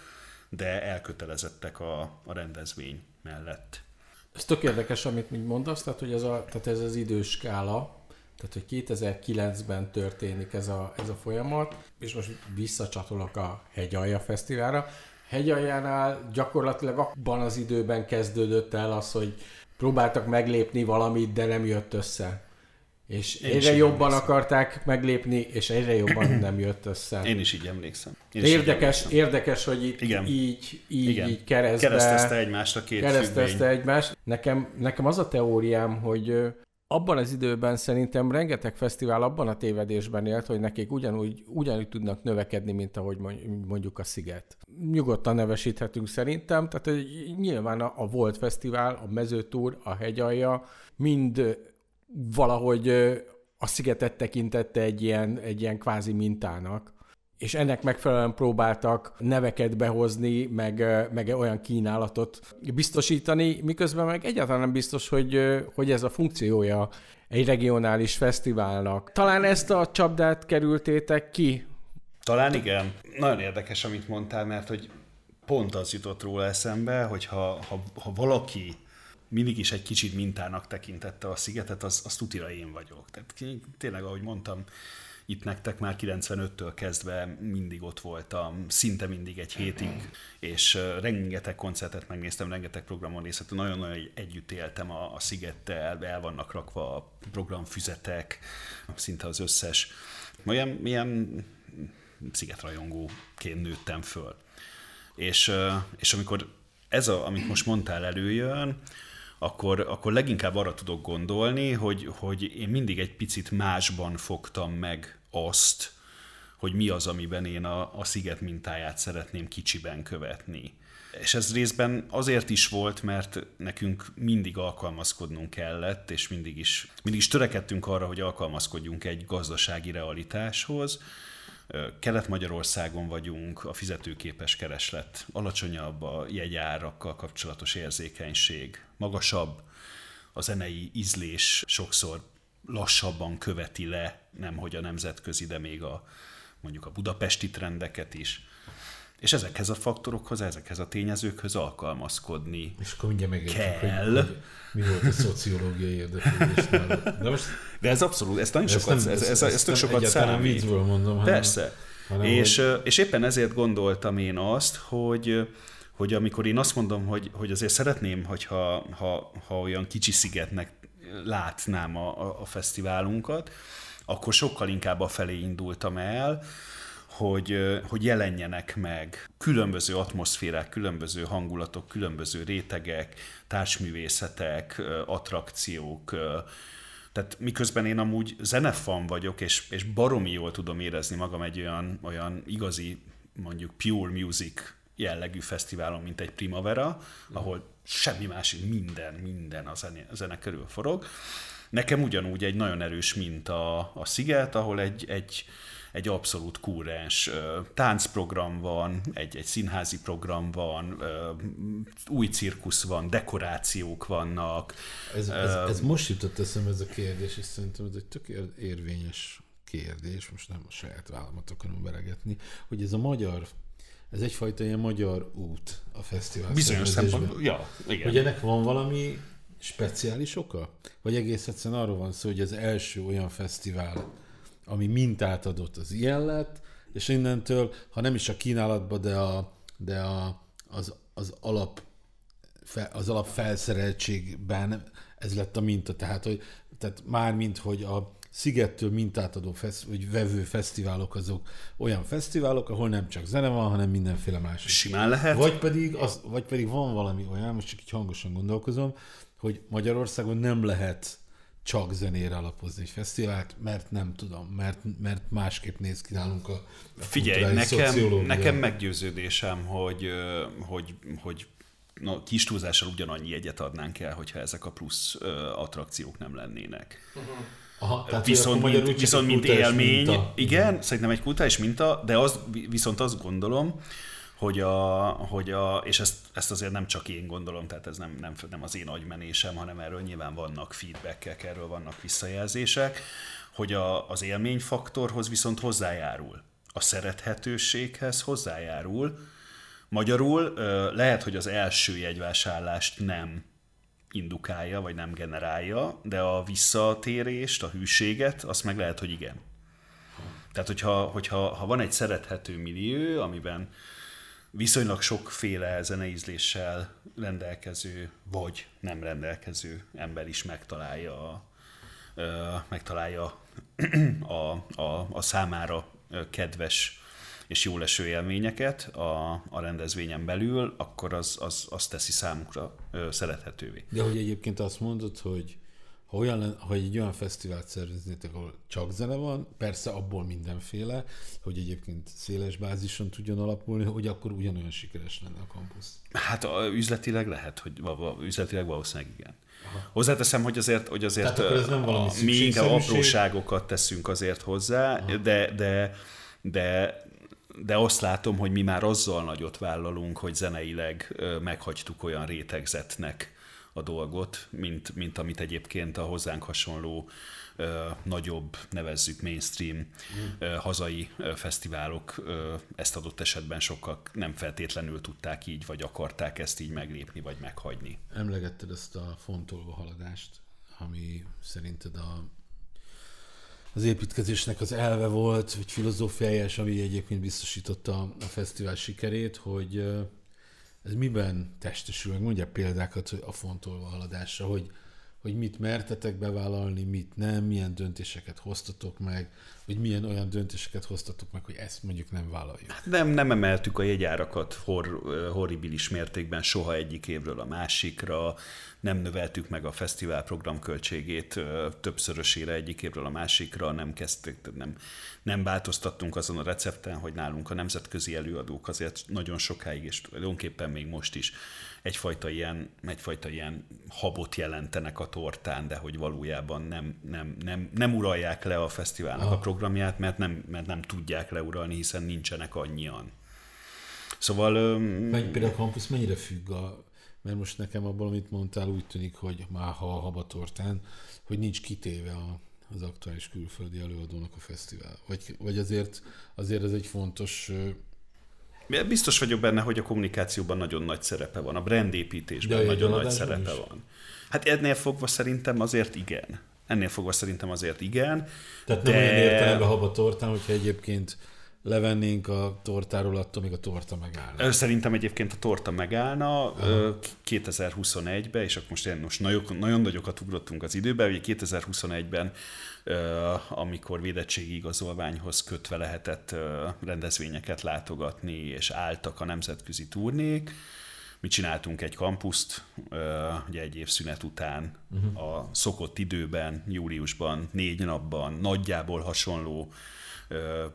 [SPEAKER 3] de elkötelezettek a, a rendezvény mellett.
[SPEAKER 1] Ez tök érdekes, amit még mondasz, tehát, hogy ez, a, tehát ez az időskála, tehát hogy 2009-ben történik ez a, ez a folyamat, és most visszacsatolok a Hegyalja Fesztiválra. Hegyaljánál gyakorlatilag abban az időben kezdődött el az, hogy próbáltak meglépni valamit, de nem jött össze. És
[SPEAKER 3] Én
[SPEAKER 1] egyre
[SPEAKER 3] így
[SPEAKER 1] jobban
[SPEAKER 3] emlékszem.
[SPEAKER 1] akarták meglépni, és egyre jobban nem jött össze.
[SPEAKER 3] Én is így emlékszem. Én is így
[SPEAKER 1] érdekes,
[SPEAKER 3] emlékszem.
[SPEAKER 1] érdekes, hogy itt
[SPEAKER 3] Igen.
[SPEAKER 1] így, így,
[SPEAKER 3] Igen.
[SPEAKER 1] így keresztbe,
[SPEAKER 3] Keresztezte egymást a két
[SPEAKER 1] keresztezte
[SPEAKER 3] függvény.
[SPEAKER 1] egymást. Nekem, nekem az a teóriám, hogy abban az időben szerintem rengeteg fesztivál abban a tévedésben élt, hogy nekik ugyanúgy, ugyanúgy tudnak növekedni, mint ahogy mondj- mondjuk a Sziget. Nyugodtan nevesíthetünk szerintem, tehát hogy nyilván a, a Volt Fesztivál, a Mezőtúr, a Hegyalja mind valahogy a Szigetet tekintette egy ilyen, egy ilyen kvázi mintának és ennek megfelelően próbáltak neveket behozni, meg, meg olyan kínálatot biztosítani, miközben meg egyáltalán nem biztos, hogy, hogy ez a funkciója egy regionális fesztiválnak. Talán ezt a csapdát kerültétek ki?
[SPEAKER 3] Talán igen. Nagyon érdekes, amit mondtál, mert hogy pont az jutott róla eszembe, hogy ha, ha, ha valaki mindig is egy kicsit mintának tekintette a szigetet, az, az tutira én vagyok. Tehát tényleg, ahogy mondtam, itt nektek már 95-től kezdve mindig ott voltam, szinte mindig egy hétig, és rengeteg koncertet megnéztem, rengeteg programon részt vettem, nagyon-nagyon együtt éltem a, a szigettel, el vannak rakva a programfüzetek, szinte az összes. Olyan, milyen szigetrajongóként nőttem föl. És, és amikor ez, a, amit most mondtál, előjön, akkor, akkor leginkább arra tudok gondolni, hogy, hogy én mindig egy picit másban fogtam meg azt, hogy mi az, amiben én a, a sziget mintáját szeretném kicsiben követni. És ez részben azért is volt, mert nekünk mindig alkalmazkodnunk kellett, és mindig is, mindig is törekedtünk arra, hogy alkalmazkodjunk egy gazdasági realitáshoz. Kelet-Magyarországon vagyunk, a fizetőképes kereslet alacsonyabb, a jegyárakkal kapcsolatos érzékenység magasabb, a zenei ízlés sokszor lassabban követi le, nemhogy a nemzetközi, de még a mondjuk a budapesti trendeket is. És ezekhez a faktorokhoz, ezekhez a tényezőkhöz alkalmazkodni.
[SPEAKER 4] És akkor mindjárt megértjük,
[SPEAKER 3] Kell.
[SPEAKER 4] hogy, hogy mi volt a szociológiai érdeklődés. De most
[SPEAKER 3] De ez abszolút, ez nagyon sokat,
[SPEAKER 4] nem,
[SPEAKER 3] ez, ez, ez, ez tök
[SPEAKER 4] nem
[SPEAKER 3] sokat számít.
[SPEAKER 4] viccből mondom, hanem,
[SPEAKER 3] Persze.
[SPEAKER 4] hanem
[SPEAKER 3] És,
[SPEAKER 4] hogy,
[SPEAKER 3] és éppen ezért gondoltam én azt, hogy hogy amikor én azt mondom, hogy, hogy azért szeretném, hogyha ha, ha olyan kicsi szigetnek látnám a, a, fesztiválunkat, akkor sokkal inkább a felé indultam el, hogy, hogy jelenjenek meg különböző atmoszférák, különböző hangulatok, különböző rétegek, társművészetek, attrakciók, tehát miközben én amúgy zenefan vagyok, és, és baromi jól tudom érezni magam egy olyan, olyan igazi, mondjuk pure music jellegű fesztiválon, mint egy Primavera, ahol semmi más, minden, minden a zene, a zene körül forog. Nekem ugyanúgy egy nagyon erős mint a, Sziget, ahol egy, egy, egy abszolút kúrens táncprogram van, egy, egy színházi program van, új cirkusz van, dekorációk vannak.
[SPEAKER 4] Ez, ez, ez most jutott eszembe ez a kérdés, és szerintem ez egy tök ér- érvényes kérdés, most nem a saját vállamat akarom beregetni, hogy ez a magyar, ez egyfajta ilyen magyar út a fesztivál
[SPEAKER 3] Bizonyos szempontból, ja, igen.
[SPEAKER 4] Hogy ennek van valami speciális oka? Vagy egész egyszerűen arról van szó, hogy az első olyan fesztivál, ami mintát adott, az ilyen lett, és innentől, ha nem is a kínálatba, de, a, de a, az, az alap az alap felszereltségben ez lett a minta. Tehát, hogy, tehát már mint, hogy a Szigettől mintát adó, fesz, vagy vevő fesztiválok azok olyan fesztiválok, ahol nem csak zene van, hanem mindenféle más. is.
[SPEAKER 3] Simán lehet.
[SPEAKER 4] Vagy pedig, az, vagy pedig van valami olyan, most csak így hangosan gondolkozom, hogy Magyarországon nem lehet csak zenére alapozni egy fesztivált, mert nem tudom, mert, mert másképp néz ki nálunk a, a
[SPEAKER 3] Figyelj, nekem, nekem meggyőződésem, hogy, hogy, hogy na, kis túlzással ugyanannyi jegyet adnánk el, hogyha ezek a plusz ö, attrakciók nem lennének.
[SPEAKER 4] Aha, tehát,
[SPEAKER 3] viszont, mint, viszont mint élmény,
[SPEAKER 4] minta.
[SPEAKER 3] igen, szerintem egy kulturális minta, de az, viszont azt gondolom, hogy a, hogy a és ezt, ezt azért nem csak én gondolom, tehát ez nem, nem, nem az én agymenésem, hanem erről nyilván vannak feedbackek, erről vannak visszajelzések, hogy a, az élményfaktorhoz viszont hozzájárul. A szerethetőséghez hozzájárul. Magyarul lehet, hogy az első jegyvásárlást nem indukálja, vagy nem generálja, de a visszatérést, a hűséget, azt meg lehet, hogy igen. Tehát, hogyha, hogyha ha van egy szerethető millió, amiben viszonylag sokféle zeneízléssel rendelkező, vagy nem rendelkező ember is megtalálja, a- megtalálja a, a, a számára kedves és jó leső élményeket a, a rendezvényen belül, akkor az, az, az teszi számukra ö, szerethetővé.
[SPEAKER 4] De hogy egyébként azt mondod, hogy ha, olyan, ha egy olyan fesztivált szerveznétek, ahol csak zene van, persze abból mindenféle, hogy egyébként széles bázison tudjon alapulni, hogy akkor ugyanolyan sikeres lenne a kampusz.
[SPEAKER 3] Hát a, üzletileg lehet, hogy üzletileg valószínűleg igen. Aha. Hozzáteszem, hogy azért, hogy azért
[SPEAKER 4] ez nem valami
[SPEAKER 3] a, apróságokat teszünk azért hozzá, de, de, de, de azt látom, hogy mi már azzal nagyot vállalunk, hogy zeneileg meghagytuk olyan rétegzetnek a dolgot, mint, mint amit egyébként a hozzánk hasonló ö, nagyobb, nevezzük mainstream ö, hazai ö, fesztiválok ö, ezt adott esetben sokkal nem feltétlenül tudták így, vagy akarták ezt így meglépni, vagy meghagyni.
[SPEAKER 4] Emlegetted ezt a fontolva haladást, ami szerinted a, az építkezésnek az elve volt, vagy filozófiája, és ami egyébként biztosította a fesztivál sikerét, hogy ez miben testesül, meg mondják példákat a fontolva haladásra, hogy, hogy mit mertetek bevállalni, mit nem, milyen döntéseket hoztatok meg, hogy milyen olyan döntéseket hoztatok meg, hogy ezt mondjuk nem vállaljuk.
[SPEAKER 3] Nem, nem emeltük a jegyárakat hor, horribilis mértékben soha egyik évről a másikra, nem növeltük meg a fesztivál program költségét többszörösére egyik évről a másikra, nem kezdtük, nem, nem változtattunk azon a recepten, hogy nálunk a nemzetközi előadók azért nagyon sokáig, és tulajdonképpen még most is egyfajta ilyen, egyfajta ilyen habot jelentenek a tortán, de hogy valójában nem, nem, nem, nem uralják le a fesztiválnak a programját, mert nem, mert nem tudják leuralni, hiszen nincsenek annyian. Szóval
[SPEAKER 4] Menj, például a kampusz mennyire függ a... Mert most nekem abból, amit mondtál, úgy tűnik, hogy már ha a habatortán, hogy nincs kitéve a, az aktuális külföldi előadónak a fesztivál. Vagy, vagy azért, azért ez egy fontos...
[SPEAKER 3] Biztos vagyok benne, hogy a kommunikációban nagyon nagy szerepe van, a brandépítésben
[SPEAKER 4] De
[SPEAKER 3] nagyon nagy szerepe
[SPEAKER 4] is?
[SPEAKER 3] van. Hát ennél fogva szerintem azért igen. Ennél fogva szerintem azért igen.
[SPEAKER 4] Tehát nem
[SPEAKER 3] De-
[SPEAKER 4] olyan értelemben habatortán, hogyha egyébként levennénk a tortáról, attól még a torta megállna.
[SPEAKER 3] Szerintem egyébként a torta megállna ö, 2021-ben, és akkor most, most nagyon, nagyon nagyokat ugrottunk az időben, ugye 2021-ben, ö, amikor védettségi igazolványhoz kötve lehetett rendezvényeket látogatni, és álltak a nemzetközi turnék, mi csináltunk egy kampuszt, ugye egy év szünet után, uh-huh. a szokott időben, júliusban, négy napban, nagyjából hasonló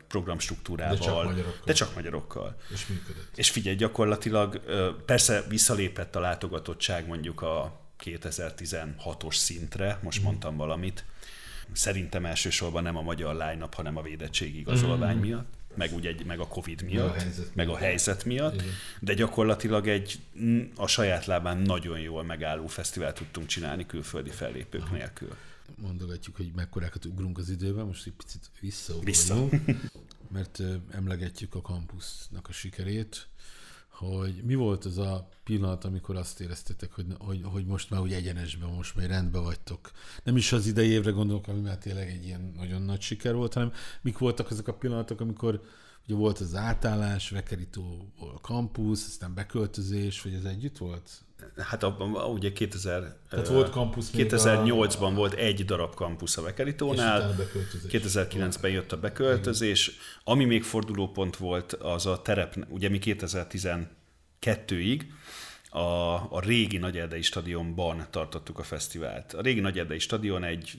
[SPEAKER 3] programstruktúrával.
[SPEAKER 4] De csak magyarokkal.
[SPEAKER 3] De csak magyarokkal.
[SPEAKER 4] És működött.
[SPEAKER 3] És figyelj, gyakorlatilag persze visszalépett a látogatottság mondjuk a 2016-os szintre, most mondtam valamit. Szerintem elsősorban nem a magyar line hanem a védettségi igazolvány miatt, meg, ugye, egy- meg a Covid miatt,
[SPEAKER 4] a helyzet
[SPEAKER 3] meg a helyzet miatt,
[SPEAKER 4] Igen.
[SPEAKER 3] de gyakorlatilag egy mm, a saját lábán nagyon jól megálló fesztivált tudtunk csinálni külföldi fellépők nélkül.
[SPEAKER 4] mondogatjuk, hogy mekkorákat ugrunk az időben, most egy picit
[SPEAKER 3] Vissza.
[SPEAKER 4] mert emlegetjük a kampusznak a sikerét, hogy mi volt az a pillanat, amikor azt éreztetek, hogy, hogy, hogy most már úgy egyenesben, most már rendben vagytok. Nem is az idei évre gondolok, ami már tényleg egy ilyen nagyon nagy siker volt, hanem mik voltak azok a pillanatok, amikor ugye volt az átállás, Vekerító a kampusz, aztán beköltözés, vagy ez együtt volt?
[SPEAKER 3] Hát a, a, ugye 2000,
[SPEAKER 4] Tehát
[SPEAKER 3] ö,
[SPEAKER 4] volt kampusz még
[SPEAKER 3] 2008-ban volt egy darab kampusz a
[SPEAKER 4] beköltözés.
[SPEAKER 3] 2009-ben jött a beköltözés. Ami még fordulópont volt, az a terep, ugye mi 2012-ig a, a régi Nagyerdei stadionban tartottuk a fesztivált. A régi Nagyerdei stadion egy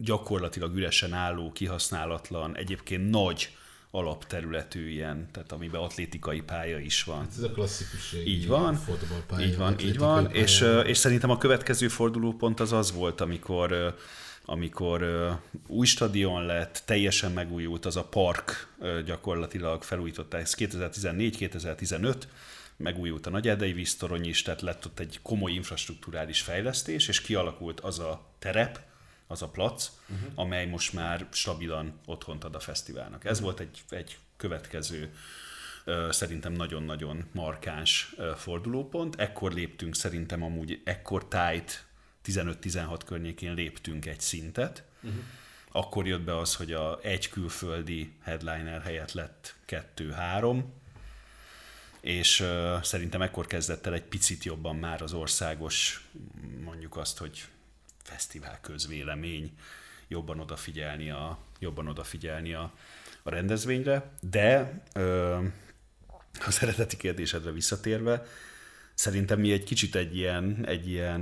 [SPEAKER 3] gyakorlatilag üresen álló, kihasználatlan, egyébként nagy alapterületű ilyen, tehát amiben atlétikai pálya is van.
[SPEAKER 4] Ez a klasszikus
[SPEAKER 3] Így van,
[SPEAKER 4] fotballpálya,
[SPEAKER 3] így van, így van,
[SPEAKER 4] pálya.
[SPEAKER 3] és, és szerintem a következő fordulópont az az volt, amikor amikor új stadion lett, teljesen megújult az a park, gyakorlatilag felújították, ez 2014-2015, megújult a Nagyerdei víztorony is, tehát lett ott egy komoly infrastruktúrális fejlesztés, és kialakult az a terep, az a plac, uh-huh. amely most már stabilan otthont ad a fesztiválnak. Ez volt egy, egy következő szerintem nagyon-nagyon markáns fordulópont. Ekkor léptünk szerintem amúgy, ekkor tájt 15-16 környékén léptünk egy szintet. Uh-huh. Akkor jött be az, hogy a egy külföldi headliner helyett lett kettő-három, és uh, szerintem ekkor kezdett el egy picit jobban már az országos, mondjuk azt, hogy fesztivál közvélemény jobban odafigyelni a, jobban odafigyelni a, a rendezvényre, de ö, az eredeti kérdésedre visszatérve, szerintem mi egy kicsit egy ilyen, egy ilyen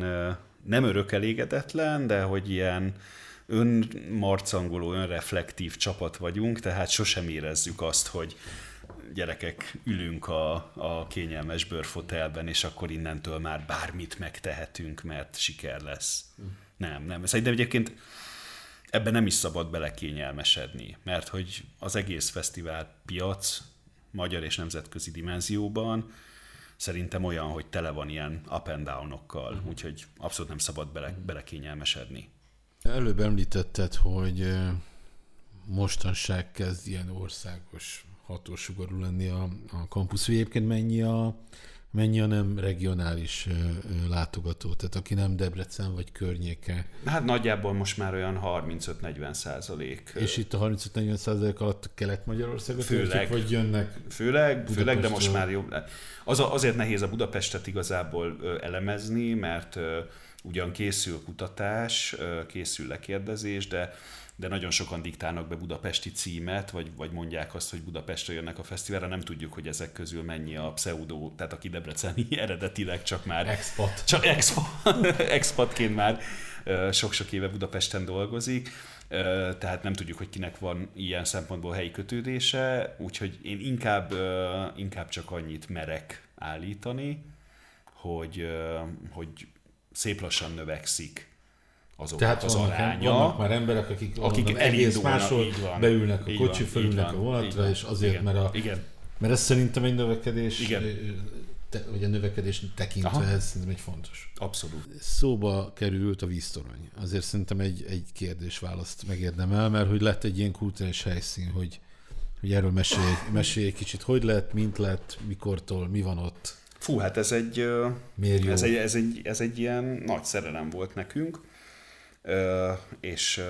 [SPEAKER 3] nem örök elégedetlen, de hogy ilyen önmarcangoló, önreflektív csapat vagyunk, tehát sosem érezzük azt, hogy gyerekek, ülünk a, a kényelmes bőrfotelben, és akkor innentől már bármit megtehetünk, mert siker lesz. Nem, nem. Szerintem egyébként ebben nem is szabad belekényelmesedni, mert hogy az egész fesztivál piac magyar és nemzetközi dimenzióban szerintem olyan, hogy tele van ilyen up and down-okkal, úgyhogy abszolút nem szabad bele, belekényelmesedni.
[SPEAKER 4] Előbb említetted, hogy mostanság kezd ilyen országos hatósugarú lenni a, a kampusz. Egyébként mennyi a, mennyi a nem regionális látogató, tehát aki nem Debrecen vagy környéke.
[SPEAKER 3] Hát nagyjából most már olyan 35-40 százalék.
[SPEAKER 4] És itt a 35-40 százalék alatt Kelet-Magyarországot
[SPEAKER 3] Főleg.
[SPEAKER 4] vagy jönnek
[SPEAKER 3] Főleg, főleg, de most már jobb. Az azért nehéz a Budapestet igazából elemezni, mert ugyan készül kutatás, készül lekérdezés, de de nagyon sokan diktálnak be budapesti címet, vagy, vagy mondják azt, hogy Budapestre jönnek a fesztiválra, nem tudjuk, hogy ezek közül mennyi a pseudo, tehát aki debreceni eredetileg csak már
[SPEAKER 4] expat.
[SPEAKER 3] csak expo, expatként már sok-sok éve Budapesten dolgozik, tehát nem tudjuk, hogy kinek van ilyen szempontból helyi kötődése, úgyhogy én inkább, inkább csak annyit merek állítani, hogy, hogy szép lassan növekszik azok
[SPEAKER 4] Tehát
[SPEAKER 3] az
[SPEAKER 4] vannak,
[SPEAKER 3] aránya.
[SPEAKER 4] vannak már emberek, akik,
[SPEAKER 3] akik
[SPEAKER 4] mondom, egész máshol
[SPEAKER 3] van.
[SPEAKER 4] beülnek a kocsi,
[SPEAKER 3] van,
[SPEAKER 4] fölülnek a vonatra, és azért,
[SPEAKER 3] Igen,
[SPEAKER 4] mert, a,
[SPEAKER 3] Igen,
[SPEAKER 4] mert ez szerintem egy növekedés,
[SPEAKER 3] Igen.
[SPEAKER 4] te, vagy a növekedés tekintve
[SPEAKER 3] Aha.
[SPEAKER 4] ez szerintem egy fontos.
[SPEAKER 3] abszolút.
[SPEAKER 4] Szóba került a víztorony. Azért szerintem egy, egy kérdés-választ megérdemel, mert hogy lett egy ilyen kulturális helyszín, hogy, hogy erről mesélj, mesélj egy kicsit, hogy lett, mint lett, mikortól, mi van ott,
[SPEAKER 3] Fú, hát ez egy,
[SPEAKER 4] miért jó.
[SPEAKER 3] Ez egy, ez, egy, ez egy ilyen nagy szerelem volt nekünk, és,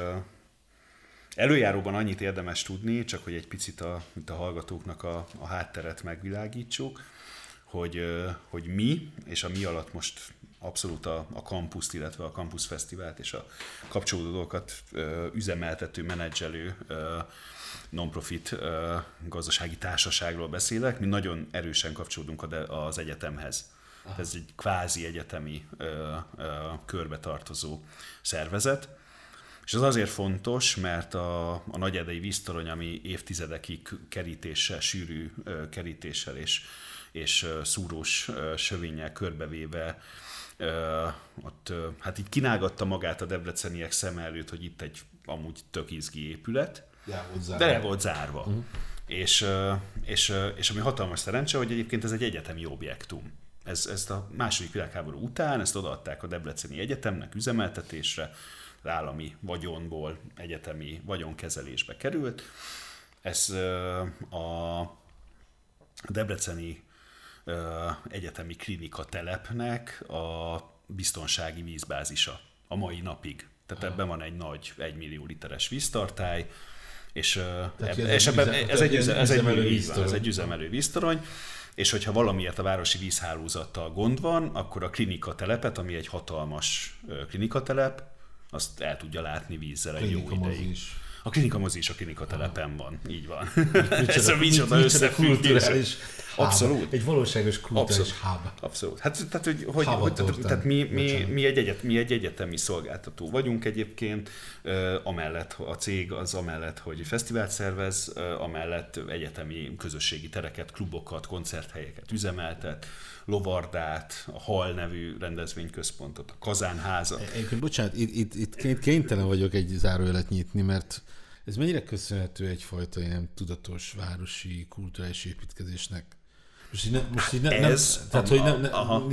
[SPEAKER 3] Előjáróban annyit érdemes tudni, csak hogy egy picit a, mint a hallgatóknak a, a hátteret megvilágítsuk, hogy, hogy mi, és a mi alatt most abszolút a, a kampuszt, illetve a Campus Fesztivált és a kapcsolódó dolgokat üzemeltető, menedzselő non-profit gazdasági társaságról beszélek. Mi nagyon erősen kapcsolódunk az egyetemhez. Aha. Ez egy kvázi egyetemi ö, ö, körbe tartozó szervezet. És ez azért fontos, mert a, a nagyedei víztorony, ami évtizedekig kerítéssel, sűrű ö, kerítéssel és, és szúrós ö, sövénnyel körbevéve ö, ott ö, hát így kínálgatta magát a debreceniek szem előtt, hogy itt egy amúgy tök izgi épület, de le volt zárva. Uh-huh. És, ö, és, ö, és ami hatalmas szerencse, hogy egyébként ez egy egyetemi objektum. Ez, ezt a második világháború után, ezt odaadták a Debreceni Egyetemnek üzemeltetésre, az állami vagyonból egyetemi vagyonkezelésbe került. Ez a Debreceni Egyetemi Klinika telepnek a biztonsági vízbázisa a mai napig. Tehát ebben van egy nagy, egy millió literes víztartály, és, eb- és
[SPEAKER 4] egy
[SPEAKER 3] ebben, ez, egy,
[SPEAKER 4] ez
[SPEAKER 3] üze, ez, egy, ez egy üzemelő víztorony, és hogyha valamiért a városi vízhálózattal gond van, akkor a klinika telepet, ami egy hatalmas klinikatelep, azt el tudja látni vízzel egy jó ideig.
[SPEAKER 4] is.
[SPEAKER 3] A klinika mozi is a klinika telepen van, így van. Ez
[SPEAKER 4] Micsoda,
[SPEAKER 3] a micsoda összefüggés. Abszolút.
[SPEAKER 4] Egy valóságos kulturális hub.
[SPEAKER 3] Abszolút. Hát, tehát, hogy, hogy, hogy tehát, mi, mi, mi, egy egyet, mi egy egyetemi szolgáltató vagyunk egyébként, amellett a cég az amellett, hogy fesztivált szervez, amellett egyetemi közösségi tereket, klubokat, koncerthelyeket üzemeltet, Lovardát, a Hal nevű rendezvényközpontot, a Kazánházat.
[SPEAKER 4] Egyébként bocsánat, itt, itt, itt ké- kénytelen vagyok egy zárójelet nyitni, mert ez mennyire köszönhető egyfajta ilyen tudatos városi kulturális építkezésnek? Most így, ne, most így ne,
[SPEAKER 3] Ez
[SPEAKER 4] nem, tehát,
[SPEAKER 3] a-
[SPEAKER 4] hogy nem, ne,
[SPEAKER 3] aha.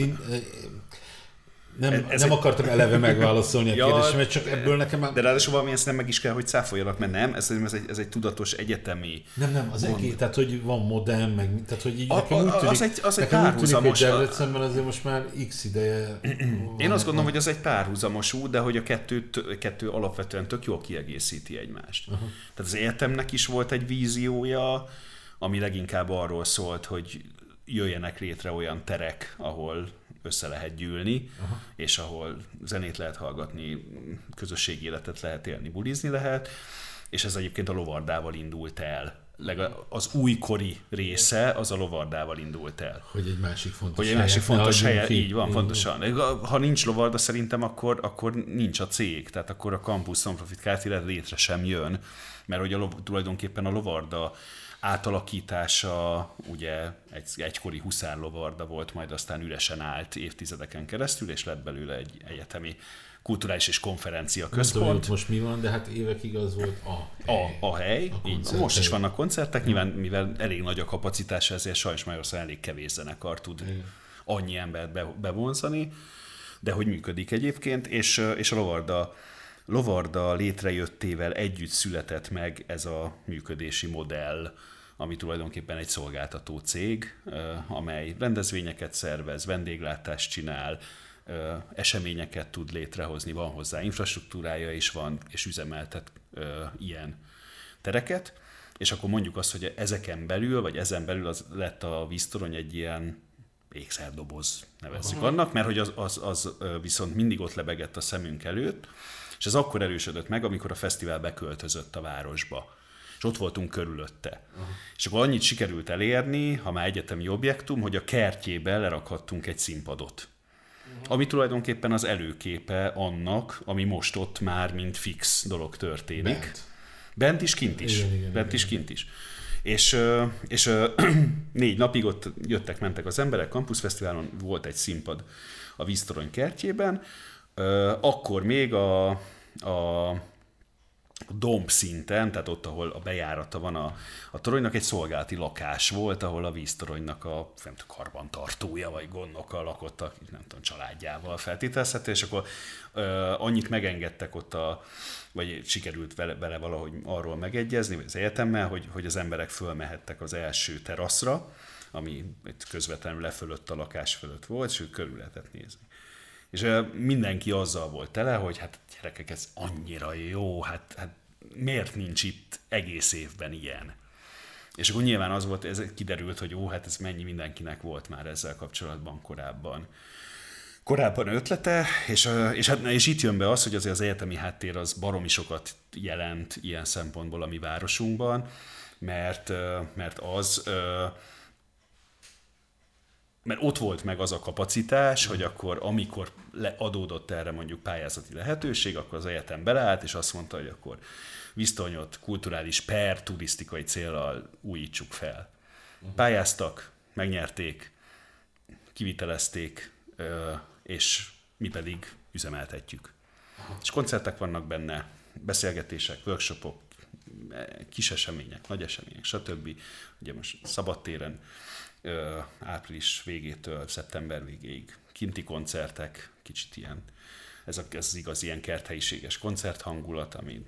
[SPEAKER 4] Nem,
[SPEAKER 3] Ez- ez
[SPEAKER 4] nem
[SPEAKER 3] egy-
[SPEAKER 4] akartam eleve megválaszolni a
[SPEAKER 3] Ja,
[SPEAKER 4] kérdésemet, csak ebből nekem már...
[SPEAKER 3] De ráadásul valami ezt nem meg is kell, hogy cáfoljanak, mert nem, ez, ez, egy, ez egy tudatos egyetemi
[SPEAKER 4] Nem, nem, az egész, tehát hogy van modern, meg tehát hogy így
[SPEAKER 3] A-
[SPEAKER 4] nekem
[SPEAKER 3] a-
[SPEAKER 4] úgy tűnik,
[SPEAKER 3] az egy- az egy
[SPEAKER 4] nekem úgy tűnik, hogy
[SPEAKER 3] párhuzamos-
[SPEAKER 4] azért most már x ideje...
[SPEAKER 3] Én azt gondolom, hogy ez egy párhuzamos út, de hogy a kettőt, kettő alapvetően tök jól kiegészíti egymást. Uh-huh. Tehát az egyetemnek is volt egy víziója, ami leginkább arról szólt, hogy jöjjenek létre olyan terek, ahol össze lehet gyűlni, uh-huh. és ahol zenét lehet hallgatni, közösségi életet lehet élni, bulizni lehet, és ez egyébként a lovardával indult el. Legalább az újkori része az a lovardával indult el.
[SPEAKER 4] Hogy egy másik fontos
[SPEAKER 3] Hogy egy másik fontos helye,
[SPEAKER 4] ki.
[SPEAKER 3] így van, pontosan. Ha nincs lovarda, szerintem akkor, akkor nincs a cég, tehát akkor a Campus Non-Profit Kft. létre sem jön, mert hogy a lov, tulajdonképpen a lovarda átalakítása, ugye egy egykori huszár lovarda volt, majd aztán üresen állt évtizedeken keresztül, és lett belőle egy egyetemi kulturális és konferencia
[SPEAKER 4] Nem tudom,
[SPEAKER 3] központ.
[SPEAKER 4] most mi van, de hát évekig az volt a
[SPEAKER 3] A, a hely,
[SPEAKER 4] A
[SPEAKER 3] így, most is vannak koncertek, nyilván mivel elég nagy a kapacitása, ezért sajnos Magyarországon elég kevés zenekar tud
[SPEAKER 4] Igen.
[SPEAKER 3] annyi embert be, bevonzani, de hogy működik egyébként, és, és a Lovarda, Lovarda létrejöttével együtt született meg ez a működési modell, ami tulajdonképpen egy szolgáltató cég, amely rendezvényeket szervez, vendéglátást csinál, eseményeket tud létrehozni, van hozzá infrastruktúrája is van, és üzemeltet ilyen tereket, és akkor mondjuk azt, hogy ezeken belül, vagy ezen belül az lett a víztorony egy ilyen ékszerdoboz nevezzük annak, mert hogy az, az, az viszont mindig ott lebegett a szemünk előtt, és ez akkor erősödött meg, amikor a fesztivál beköltözött a városba. És ott voltunk körülötte. Uh-huh. És akkor annyit sikerült elérni, ha már egyetemi objektum, hogy a kertjébe lerakhattunk egy színpadot. Uh-huh. Ami tulajdonképpen az előképe annak, ami most ott már mint fix dolog történik.
[SPEAKER 4] Bent.
[SPEAKER 3] Bent is, kint is.
[SPEAKER 4] Igen, igen,
[SPEAKER 3] Bent
[SPEAKER 4] igen.
[SPEAKER 3] is, kint is. És, és négy napig ott jöttek, mentek az emberek, Campus Fesztiválon volt egy színpad a víztorony kertjében, akkor még a, a domb szinten, tehát ott, ahol a bejárata van a, a toronynak, egy szolgálati lakás volt, ahol a víztoronynak a nem tudom, karbantartója vagy gondnoka lakott, a, nem tudom, családjával feltételezhető, és akkor ö, annyit megengedtek ott a, vagy sikerült vele, vele valahogy arról megegyezni, vagy az egyetemmel, hogy, hogy az emberek fölmehettek az első teraszra, ami közvetlenül lefölött a lakás fölött volt, és ők körül lehetett nézni. És mindenki azzal volt tele, hogy hát gyerekek, ez annyira jó, hát, hát miért nincs itt egész évben ilyen? És akkor nyilván az volt, ez kiderült, hogy ó, hát ez mennyi mindenkinek volt már ezzel kapcsolatban korábban korábban ötlete, és, és, hát, és itt jön be az, hogy azért az egyetemi háttér az baromi sokat jelent ilyen szempontból a mi városunkban, mert, mert az mert ott volt meg az a kapacitás, hogy akkor amikor adódott erre mondjuk pályázati lehetőség, akkor az egyetem beleállt, és azt mondta, hogy akkor Visztonyot kulturális per turisztikai célral újítsuk fel. Pályáztak, megnyerték, kivitelezték, és mi pedig üzemeltetjük. És koncertek vannak benne, beszélgetések, workshopok, kis események, nagy események, stb. Ugye most szabadtéren április végétől szeptember végéig kinti koncertek, kicsit ilyen, ez, a, ez az igaz ilyen kerthelyiséges koncerthangulat, ami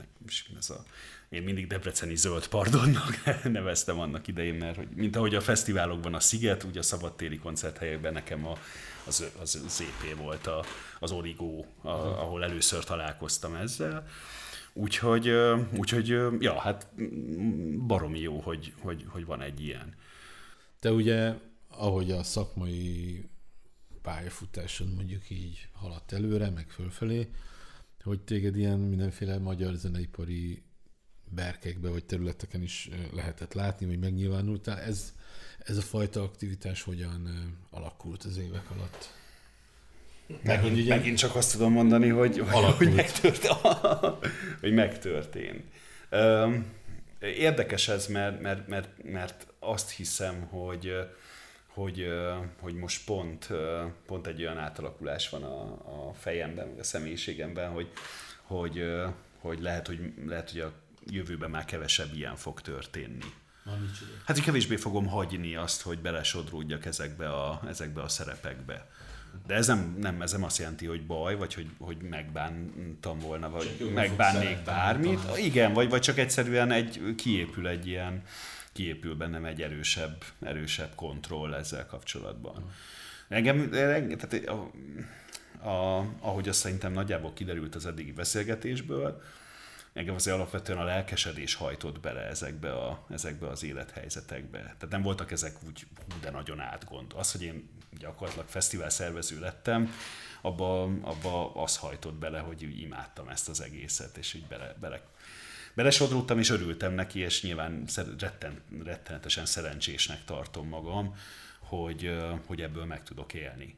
[SPEAKER 3] ez a, én mindig Debreceni zöld pardonnak neveztem annak idején, mert hogy, mint ahogy a fesztiválokban a Sziget, úgy a szabadtéri koncerthelyekben nekem a, az, az ZP volt a, az Origo, a, ahol először találkoztam ezzel. Úgyhogy, úgyhogy ja, hát baromi jó, hogy, hogy, hogy van egy ilyen.
[SPEAKER 4] Te ugye, ahogy a szakmai pályafutásod mondjuk így haladt előre, meg fölfelé, hogy téged ilyen mindenféle magyar zeneipari berkekbe vagy területeken is lehetett látni, vagy megnyilvánultál. Ez, ez a fajta aktivitás hogyan alakult az évek alatt?
[SPEAKER 3] Meg, hogy ugye, megint csak azt tudom mondani, hogy, hogy, megtörtént, hogy megtörtént. Érdekes ez, mert, mert, mert, mert azt hiszem, hogy, hogy, hogy most pont, pont egy olyan átalakulás van a, a fejemben, a személyiségemben, hogy, hogy, hogy, lehet, hogy lehet, hogy a jövőben már kevesebb ilyen fog történni. Hát így kevésbé fogom hagyni azt, hogy belesodródjak ezekbe a, ezekbe a szerepekbe. De ez nem, nem, ez nem azt jelenti, hogy baj, vagy hogy, hogy megbántam volna, vagy megbánnék bármit. Igen, vagy, vagy csak egyszerűen egy, kiépül egy ilyen, kiépül bennem egy erősebb, erősebb kontroll ezzel kapcsolatban. Engem, tehát a, a, ahogy azt szerintem nagyjából kiderült az eddigi beszélgetésből, engem azért alapvetően a lelkesedés hajtott bele ezekbe, a, ezekbe az élethelyzetekbe. Tehát nem voltak ezek úgy de nagyon átgond. Az, hogy én gyakorlatilag fesztivál szervező lettem, abba, abba az hajtott bele, hogy úgy imádtam ezt az egészet, és így bele, bele belesodródtam, és örültem neki, és nyilván retten, rettenetesen szerencsésnek tartom magam, hogy, hogy ebből meg tudok élni.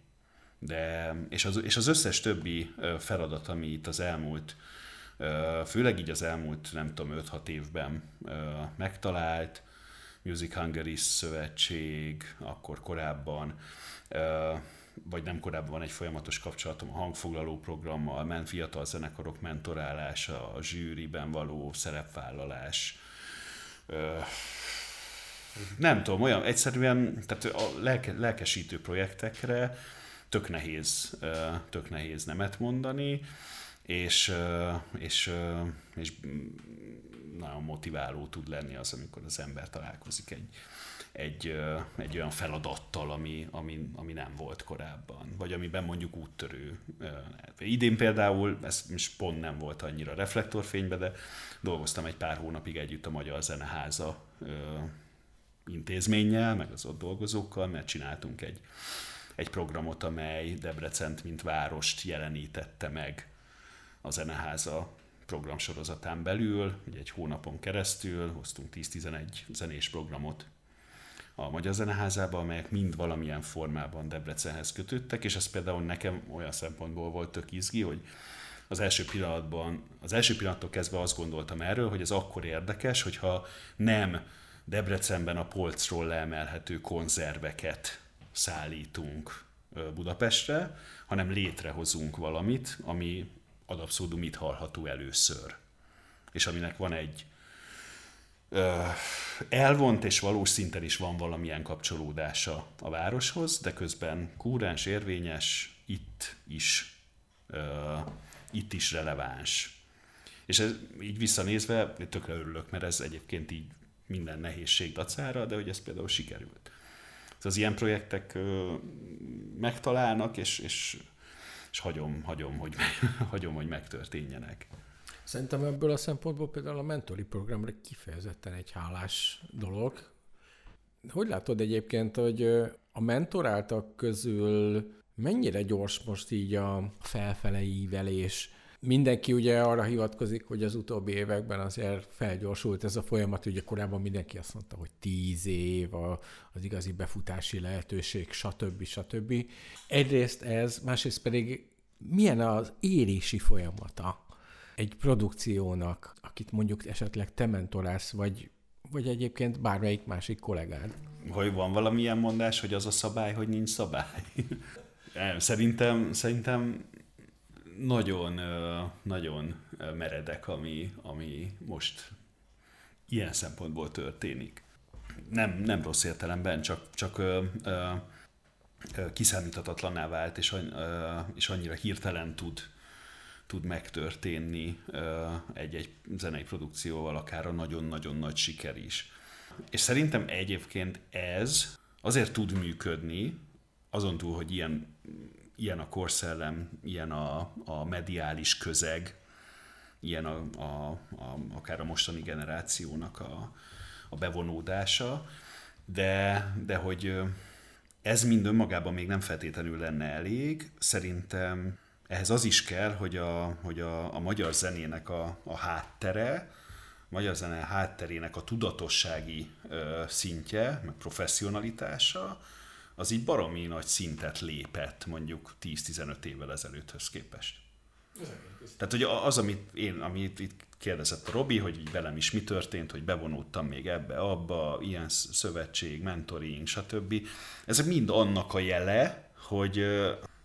[SPEAKER 3] De, és, az, és az összes többi feladat, ami itt az elmúlt főleg így az elmúlt, nem tudom, 5-6 évben megtalált, Music Hungary szövetség, akkor korábban, vagy nem korábban van egy folyamatos kapcsolatom a hangfoglaló programmal, ment fiatal zenekarok mentorálása, a zsűriben való szerepvállalás, nem tudom, olyan egyszerűen, tehát a lelke, lelkesítő projektekre tök nehéz, tök nehéz nemet mondani, és, és, és nagyon motiváló tud lenni az, amikor az ember találkozik egy, egy, egy olyan feladattal, ami, ami, ami nem volt korábban, vagy amiben mondjuk úttörő. Idén például, ez most pont nem volt annyira reflektorfénybe, de dolgoztam egy pár hónapig együtt a Magyar Zeneháza intézménnyel, meg az ott dolgozókkal, mert csináltunk egy, egy programot, amely Debrecent, mint várost jelenítette meg a Zeneháza programsorozatán belül, ugye egy hónapon keresztül hoztunk 10-11 zenés programot a Magyar Zeneházába, amelyek mind valamilyen formában Debrecenhez kötődtek, és ez például nekem olyan szempontból volt tök izgi, hogy az első pillanatban, az első pillanattól kezdve azt gondoltam erről, hogy ez akkor érdekes, hogyha nem Debrecenben a polcról leemelhető konzerveket szállítunk Budapestre, hanem létrehozunk valamit, ami ad abszurdum itt hallható először. És aminek van egy ö, elvont és valós szinten is van valamilyen kapcsolódása a városhoz, de közben kúrens, érvényes, itt is, ö, itt is releváns. És ez, így visszanézve tökre örülök, mert ez egyébként így minden nehézség dacára, de hogy ez például sikerült. Az ilyen projektek ö, megtalálnak, és, és és hagyom, hagyom, hogy, hagyom, hogy megtörténjenek.
[SPEAKER 1] Szerintem ebből a szempontból például a mentori programra kifejezetten egy hálás dolog. Hogy látod egyébként, hogy a mentoráltak közül mennyire gyors most így a felfele ívelés? Mindenki ugye arra hivatkozik, hogy az utóbbi években azért felgyorsult ez a folyamat, ugye korábban mindenki azt mondta, hogy tíz év az igazi befutási lehetőség, stb. stb. Egyrészt ez, másrészt pedig milyen az érési folyamata egy produkciónak, akit mondjuk esetleg te mentorálsz, vagy, vagy egyébként bármelyik másik kollégád?
[SPEAKER 3] Hogy van valamilyen mondás, hogy az a szabály, hogy nincs szabály? Szerintem, szerintem nagyon, nagyon meredek, ami, ami most ilyen szempontból történik. Nem, nem rossz értelemben, csak, csak ö, ö, kiszámíthatatlanná vált, és, ö, és annyira hirtelen tud, tud megtörténni egy-egy zenei produkcióval, akár a nagyon-nagyon nagy siker is. És szerintem egyébként ez azért tud működni, azon túl, hogy ilyen, ilyen a korszellem, ilyen a, a mediális közeg, ilyen a, a, a, akár a mostani generációnak a, a bevonódása, de, de hogy ez mind önmagában még nem feltétlenül lenne elég. Szerintem ehhez az is kell, hogy a, hogy a, a magyar zenének a, a háttere, magyar zene hátterének a tudatossági ö, szintje, meg professzionalitása, az így baromi nagy szintet lépett mondjuk 10-15 évvel ezelőtthöz képest. Tehát hogy az, amit én, amit itt kérdezett a Robi, hogy így velem is mi történt, hogy bevonultam még ebbe, abba, ilyen szövetség, mentoring, stb. Ezek mind annak a jele, hogy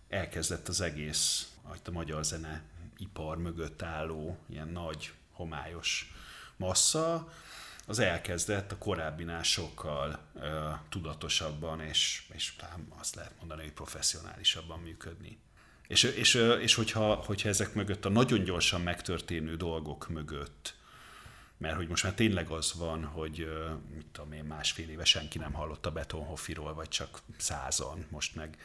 [SPEAKER 3] elkezdett az egész, ahogy a magyar zene ipar mögött álló ilyen nagy, homályos massza, az elkezdett a korábbinál sokkal ö, tudatosabban, és, és talán azt lehet mondani, hogy professzionálisabban működni. És, és, és hogyha, hogyha ezek mögött a nagyon gyorsan megtörténő dolgok mögött, mert hogy most már tényleg az van, hogy mit tudom én, másfél éve senki nem hallott a Betonhoffiról, vagy csak százan, most meg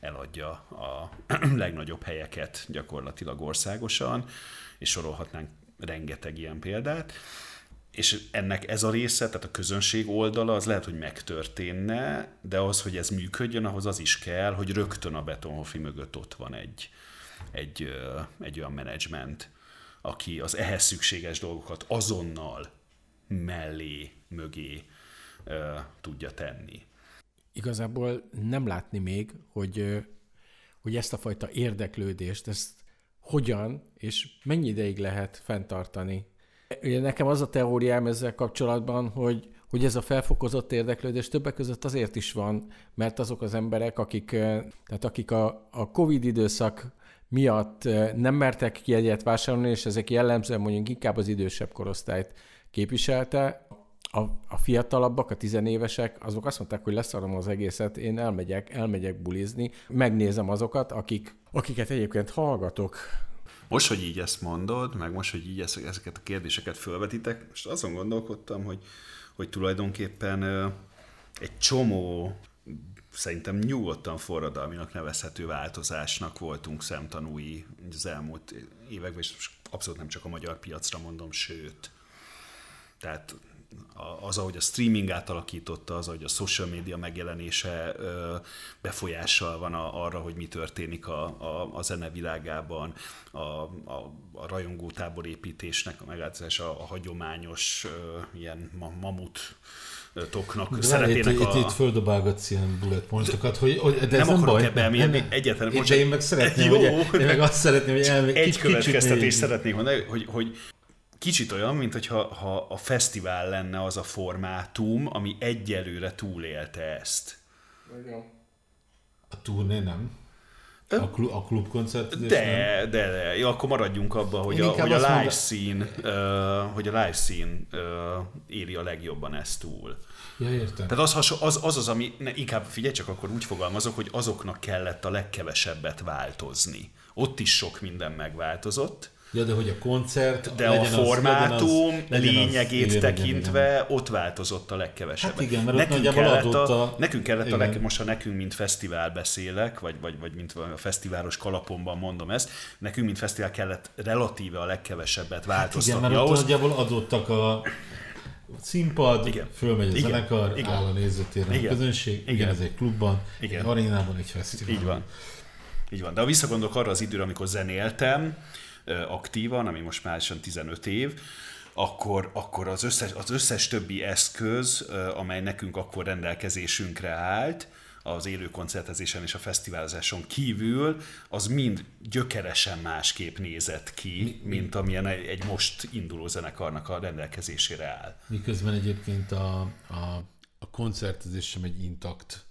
[SPEAKER 3] eladja a legnagyobb helyeket gyakorlatilag országosan, és sorolhatnánk rengeteg ilyen példát. És ennek ez a része, tehát a közönség oldala, az lehet, hogy megtörténne, de az, hogy ez működjön, ahhoz az is kell, hogy rögtön a Betonhoffi mögött ott van egy, egy, egy olyan menedzsment, aki az ehhez szükséges dolgokat azonnal mellé, mögé ö, tudja tenni.
[SPEAKER 1] Igazából nem látni még, hogy, hogy ezt a fajta érdeklődést, ezt hogyan és mennyi ideig lehet fenntartani. Ugye nekem az a teóriám ezzel kapcsolatban, hogy, hogy ez a felfokozott érdeklődés többek között azért is van, mert azok az emberek, akik, tehát akik a, a Covid időszak miatt nem mertek jegyet vásárolni, és ezek jellemzően mondjuk inkább az idősebb korosztályt képviselte, a, a fiatalabbak, a tizenévesek, azok azt mondták, hogy leszarom az egészet, én elmegyek, elmegyek bulizni, megnézem azokat, akik, akiket egyébként hallgatok.
[SPEAKER 3] Most, hogy így ezt mondod, meg most, hogy így ezeket a kérdéseket felvetitek, most azon gondolkodtam, hogy, hogy tulajdonképpen egy csomó szerintem nyugodtan forradalminak nevezhető változásnak voltunk szemtanúi az elmúlt években, és abszolút nem csak a magyar piacra mondom, sőt. Tehát az, ahogy a streaming átalakította, az, ahogy a social media megjelenése befolyással van a, arra, hogy mi történik a, a, a zenevilágában, a, a, a rajongótábor építésnek a megáldozása, a hagyományos ilyen ma, mamut toknak
[SPEAKER 4] Itt,
[SPEAKER 3] szeretnének
[SPEAKER 4] itt,
[SPEAKER 3] a...
[SPEAKER 4] itt földobálgatsz ilyen bullet pointokat, hogy, hogy de ez
[SPEAKER 3] Nem
[SPEAKER 4] nem,
[SPEAKER 3] akarok
[SPEAKER 4] baj.
[SPEAKER 3] ebbe elmélyedni, egyáltalán,
[SPEAKER 4] Én, de én meg szeretném,
[SPEAKER 3] Jó,
[SPEAKER 4] hogy, én
[SPEAKER 3] de-
[SPEAKER 4] meg azt szeretném, hogy elmegy,
[SPEAKER 3] egy
[SPEAKER 4] kicsit
[SPEAKER 3] következtetést
[SPEAKER 4] még-
[SPEAKER 3] szeretnék mondani, hogy, hogy kicsit olyan, mint hogyha ha a fesztivál lenne az a formátum, ami egyelőre túlélte ezt.
[SPEAKER 4] A turné nem? A, klu, a klubkoncert?
[SPEAKER 3] De, de, de, ja, akkor maradjunk abba, hogy a, hogy a live
[SPEAKER 4] mondom-
[SPEAKER 3] scene, uh, hogy a live scene uh, éri a legjobban ezt túl.
[SPEAKER 4] Ja, értem.
[SPEAKER 3] Tehát az, haso- az, az az, ami, ne, inkább figyelj, csak akkor úgy fogalmazok, hogy azoknak kellett a legkevesebbet változni. Ott is sok minden megváltozott,
[SPEAKER 4] Ja, de hogy a koncert
[SPEAKER 3] de a formátum
[SPEAKER 4] az- legyen az-
[SPEAKER 3] lényegét
[SPEAKER 4] igen, igen,
[SPEAKER 3] tekintve
[SPEAKER 4] igen.
[SPEAKER 3] ott változott a legkevesebb.
[SPEAKER 4] Hát igen, mert ott nagyjából
[SPEAKER 3] kellett a,
[SPEAKER 4] a-
[SPEAKER 3] nekünk kellett a
[SPEAKER 4] igen.
[SPEAKER 3] leg, most ha nekünk, mint fesztivál beszélek, vagy, vagy, vagy mint a fesztiválos kalapomban mondom ezt, nekünk, mint fesztivál kellett relatíve a legkevesebbet
[SPEAKER 4] Igen,
[SPEAKER 3] változtatni
[SPEAKER 4] mert ott
[SPEAKER 3] ahhoz,
[SPEAKER 4] nagyjából adottak a színpad,
[SPEAKER 3] Igen.
[SPEAKER 4] fölmegy a
[SPEAKER 3] Igen.
[SPEAKER 4] zenekar,
[SPEAKER 3] Igen.
[SPEAKER 4] áll a nézőtéren a
[SPEAKER 3] Igen.
[SPEAKER 4] közönség,
[SPEAKER 3] Igen.
[SPEAKER 4] igen, ez egy klubban,
[SPEAKER 3] Igen.
[SPEAKER 4] egy arénában, egy fesztiválon.
[SPEAKER 3] Így van. Így van. De ha visszagondolok arra az időre, amikor zenéltem aktívan, ami most már lassan 15 év, akkor, akkor az, összes, az összes többi eszköz, amely nekünk akkor rendelkezésünkre állt, az élő koncertezésen és a fesztiválozáson kívül, az mind gyökeresen másképp nézett ki, mint amilyen egy, most induló zenekarnak a rendelkezésére áll.
[SPEAKER 4] Miközben egyébként a, a, a koncertezés sem egy intakt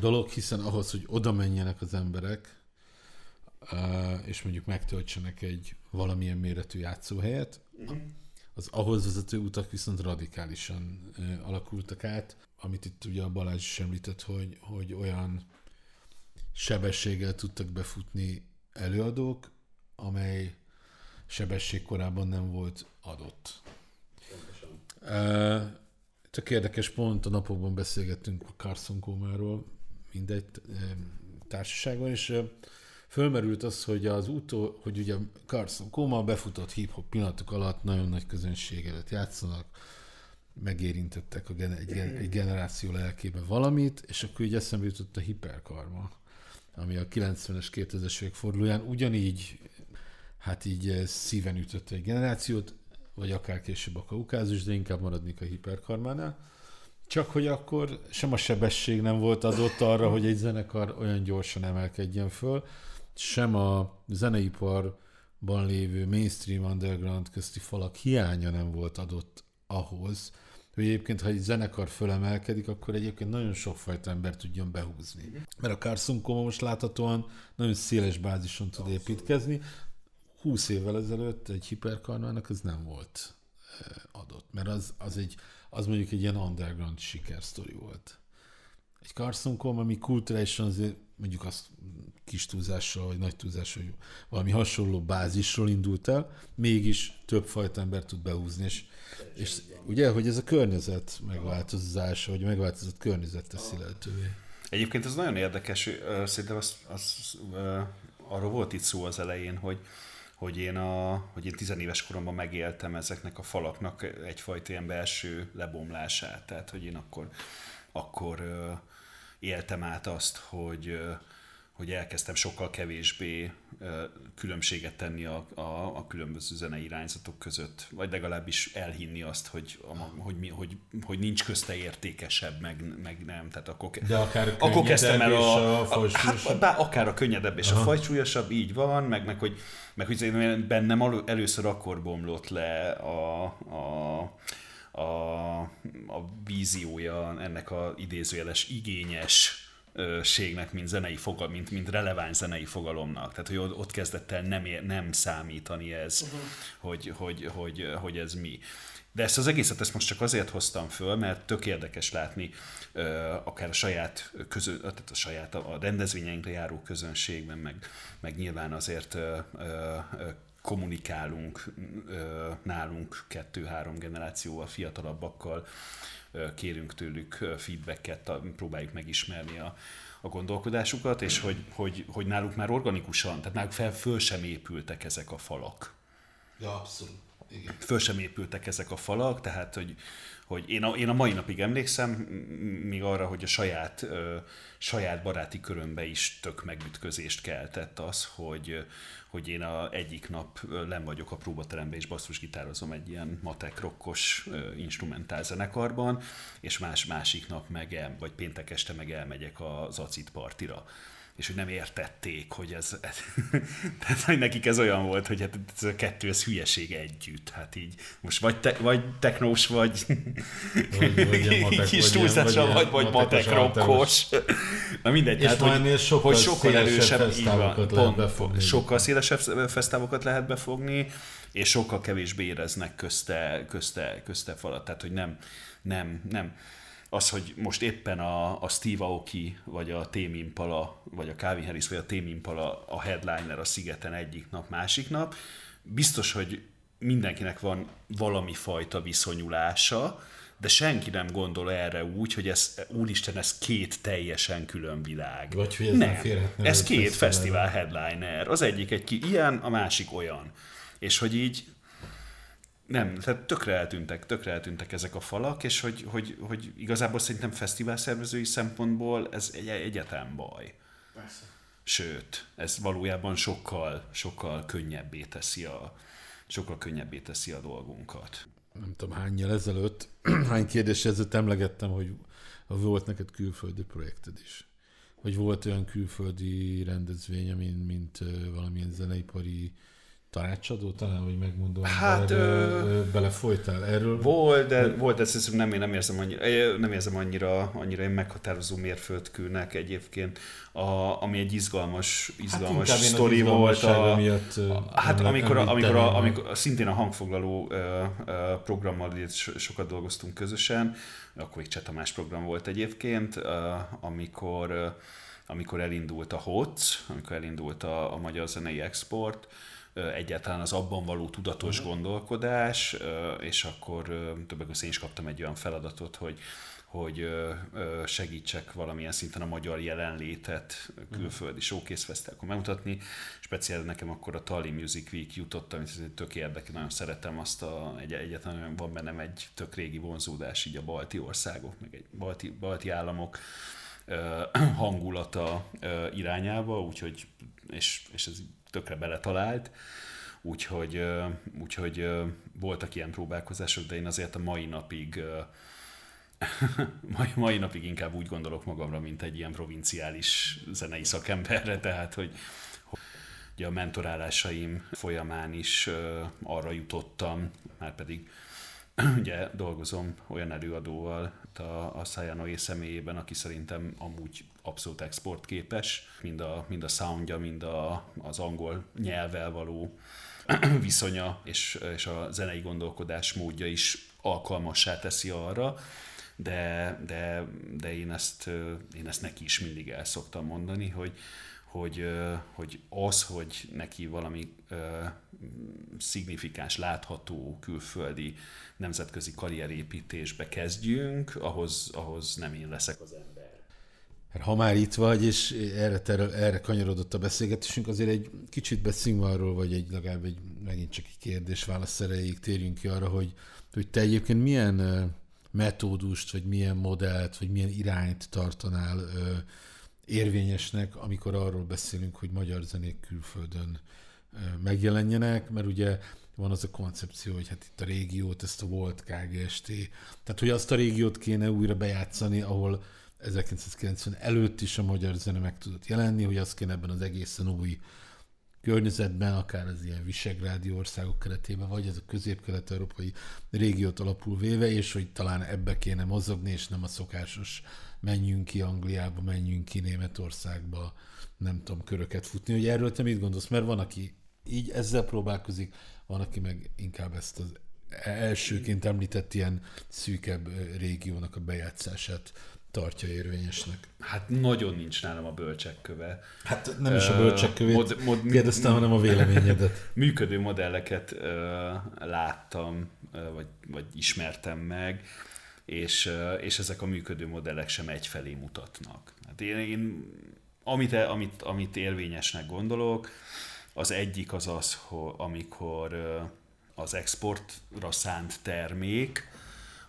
[SPEAKER 4] dolog, hiszen ahhoz, hogy oda menjenek az emberek, és mondjuk megtöltsenek egy valamilyen méretű játszóhelyet, az ahhoz vezető utak viszont radikálisan alakultak át, amit itt ugye a Balázs is említett, hogy, hogy olyan sebességgel tudtak befutni előadók, amely sebesség korábban nem volt adott. Uh, Csak érdekes pont, a napokban beszélgettünk a Carson Comáról, mindegy társaságban, és fölmerült az, hogy az utó, hogy ugye Carson Coma befutott hip-hop pillanatok alatt nagyon nagy közönség előtt játszanak, megérintettek a gen- egy, gen- egy generáció lelkébe valamit, és akkor ugye eszembe jutott a hiperkarma, ami a 90-es, 2000-es évek fordulóján ugyanígy hát így eh, szíven ütött egy generációt, vagy akár később a kaukázus, de inkább maradnék a hiperkarmánál. Csak hogy akkor sem a sebesség nem volt adott arra, hogy egy zenekar olyan gyorsan emelkedjen föl, sem a zeneiparban lévő mainstream underground közti falak hiánya nem volt adott ahhoz, hogy egyébként, ha egy zenekar fölemelkedik, akkor egyébként nagyon sokfajta ember tudjon behúzni. Mert a Carson Coma most láthatóan nagyon széles bázison tud építkezni, 20 évvel ezelőtt egy hiperkarmának ez nem volt eh, adott, mert az, az, egy, az mondjuk egy ilyen underground sikersztori volt. Egy Carson Coma, ami kulturálisan azért mondjuk azt kis túlzással, vagy nagy túlzással, hogy valami hasonló bázisról indult el, mégis több fajta ember tud behúzni, és, és ugye, hogy ez a környezet megváltozása, vagy megváltozott környezet teszi lehetővé.
[SPEAKER 3] Egyébként ez nagyon érdekes, szerintem az, az, arról volt itt szó az elején, hogy, hogy én, a, hogy én tizenéves koromban megéltem ezeknek a falaknak egyfajta ilyen belső lebomlását. Tehát, hogy én akkor, akkor éltem át azt, hogy, hogy elkezdtem sokkal kevésbé különbséget tenni a, a, a különböző zenei irányzatok között, vagy legalábbis elhinni azt, hogy, a, hogy, mi, hogy, hogy nincs közte értékesebb, meg, meg nem. Tehát akkor,
[SPEAKER 4] De akár
[SPEAKER 3] akkor kezdtem el a,
[SPEAKER 4] a
[SPEAKER 3] a, hát, bár akár a könnyedebb és
[SPEAKER 4] Aha.
[SPEAKER 3] a fajsúlyosabb, így van, meg, meg hogy, meg hogy bennem először akkor bomlott le a, a, a, a víziója ennek a idézőjeles igényes ségnek, mint zenei fogal, mint, mint releváns zenei fogalomnak. Tehát, hogy ott kezdett el nem, ér- nem számítani ez, uh-huh. hogy, hogy, hogy, hogy ez mi. De ezt az egészet ezt most csak azért hoztam föl, mert tök érdekes látni akár a saját, közö, tehát a saját a rendezvényeinkre járó közönségben, meg, meg nyilván azért kommunikálunk nálunk kettő-három generációval fiatalabbakkal, kérünk tőlük feedbacket, próbáljuk megismerni a, a gondolkodásukat, és hogy, hogy, hogy náluk már organikusan, tehát náluk fel, föl sem épültek ezek a falak
[SPEAKER 4] Ja, abszolút. Igen.
[SPEAKER 3] föl sem épültek ezek a falak, tehát hogy, hogy én, a, én a mai napig emlékszem még arra, hogy a saját, ö, saját baráti körömbe is tök megütközést keltett az, hogy, hogy én a egyik nap len vagyok a próbateremben és basszusgitározom egy ilyen matek rokkos instrumentál zenekarban, és más másik nap meg el, vagy péntek este meg elmegyek az acid partira és hogy nem értették, hogy ez, ez tehát hogy nekik ez olyan volt, hogy hát ez a kettő, ez hülyeség együtt. Hát így most vagy, te, vagy technós, vagy,
[SPEAKER 4] Vagy- vagy matek-
[SPEAKER 3] kis túlzással,
[SPEAKER 4] vagy
[SPEAKER 3] vagy, matek rokkos. Na mindegy,
[SPEAKER 4] És
[SPEAKER 3] tehát, hogy,
[SPEAKER 4] sokkal
[SPEAKER 3] hogy sokkal erősebb, így van,
[SPEAKER 4] lehet
[SPEAKER 3] pont,
[SPEAKER 4] befogni.
[SPEAKER 3] sokkal szélesebb fesztávokat lehet befogni, és sokkal kevésbé éreznek közte, közte, közte falat. Tehát, hogy nem, nem, nem. Az, hogy most éppen a, a Steve Aoki, vagy a Tame Impala, vagy a Calvin Harris, vagy a Tame Impala a headliner a szigeten egyik nap, másik nap, biztos, hogy mindenkinek van valami fajta viszonyulása, de senki nem gondol erre úgy, hogy ez, úristen, ez két teljesen külön világ.
[SPEAKER 4] Vagy hogy ez nem
[SPEAKER 3] Ez két fesztivál headliner. Az egyik egy ki ilyen, a másik olyan. És hogy így nem, tehát tökre eltűntek, tökre eltűntek ezek a falak, és hogy, hogy, hogy igazából szerintem fesztivál szervezői szempontból ez egy egyetlen baj.
[SPEAKER 2] Persze.
[SPEAKER 3] Sőt, ez valójában sokkal, sokkal könnyebbé teszi a, sokkal könnyebbé teszi a dolgunkat.
[SPEAKER 4] nem tudom hányjal ezelőtt, hány kérdés ezelőtt emlegettem, hogy volt neked külföldi projekted is. Hogy volt olyan külföldi rendezvény, mint, mint valamilyen zeneipari tanácsadó, talán, hogy megmondom,
[SPEAKER 3] Hát,
[SPEAKER 4] bele,
[SPEAKER 3] ö,
[SPEAKER 4] belefolytál erről.
[SPEAKER 3] Volt, de volt, ezt hiszem nem, nem érzem annyira, nem érzem annyira, annyira egy meghatározó mérföldkőnek egyébként, a, ami egy izgalmas, izgalmas
[SPEAKER 4] Hát én az
[SPEAKER 3] sztori volt. A,
[SPEAKER 4] miatt, ö,
[SPEAKER 3] Hát
[SPEAKER 4] emle-
[SPEAKER 3] amikor, a, amikor, a, amikor szintén a hangfoglaló ö, ö, programmal sokat dolgoztunk közösen, akkor még Cseh Tamás program volt egyébként, ö, amikor, amikor elindult a HOC, amikor elindult a, a Magyar Zenei Export, egyáltalán az abban való tudatos gondolkodás, ö, és akkor többek között én is kaptam egy olyan feladatot, hogy hogy segítsek valamilyen szinten a magyar jelenlétet külföldi showcase fesztivalokon megmutatni. Speciál nekem akkor a Tali Music Week jutott, amit tök érdekes, nagyon szeretem azt a, egy, egyetlen van bennem egy tök régi vonzódás így a balti országok, meg egy balti, balti államok hangulata irányába, úgyhogy, és, és ez tökre beletalált. Úgyhogy, úgyhogy voltak ilyen próbálkozások, de én azért a mai napig mai, mai napig inkább úgy gondolok magamra, mint egy ilyen provinciális zenei szakemberre, tehát hogy, hogy a mentorálásaim folyamán is arra jutottam, már pedig ugye dolgozom olyan előadóval a, a Sayanoé személyében, aki szerintem amúgy abszolút exportképes, mind a, mind a soundja, mind a, az angol nyelvvel való viszonya és, és a zenei gondolkodás módja is alkalmassá teszi arra, de, de, de én, ezt, én ezt neki is mindig el szoktam mondani, hogy, hogy, hogy az, hogy neki valami ö, szignifikáns, látható külföldi nemzetközi karrierépítésbe kezdjünk, ahhoz, ahhoz nem én leszek az ember.
[SPEAKER 4] Hát, Ha már itt vagy, és erre, terül, erre kanyarodott a beszélgetésünk, azért egy kicsit beszéljünk arról, vagy egy legalább egy, megint csak egy kérdés-válasz erejéig térjünk ki arra, hogy, hogy te egyébként milyen metódust, vagy milyen modellt, vagy milyen irányt tartanál ö, érvényesnek, amikor arról beszélünk, hogy magyar zenék külföldön ö, megjelenjenek, mert ugye van az a koncepció, hogy hát itt a régiót, ezt a volt KGST, tehát hogy azt a régiót kéne újra bejátszani, ahol 1990 előtt is a magyar zene meg tudott jelenni, hogy azt kéne ebben az egészen új környezetben, akár az ilyen visegrádi országok keretében, vagy ez a közép-kelet-európai régiót alapul véve, és hogy talán ebbe kéne mozogni, és nem a szokásos menjünk ki Angliába, menjünk ki Németországba, nem tudom, köröket futni. Hogy erről te mit gondolsz? Mert van, aki így ezzel próbálkozik, van, aki meg inkább ezt az elsőként említett ilyen szűkebb régiónak a bejátszását tartja érvényesnek.
[SPEAKER 3] Hát nagyon nincs nálam a bölcsekköve.
[SPEAKER 4] Hát nem is a bölcsekkövét
[SPEAKER 3] mod- mod-
[SPEAKER 4] kérdeztem, hanem a véleményedet.
[SPEAKER 3] működő modelleket ö, láttam, ö, vagy, vagy ismertem meg, és, ö, és ezek a működő modellek sem egyfelé mutatnak. Hát én, én amit, amit, amit érvényesnek gondolok, az egyik az az, hogy amikor ö, az exportra szánt termék,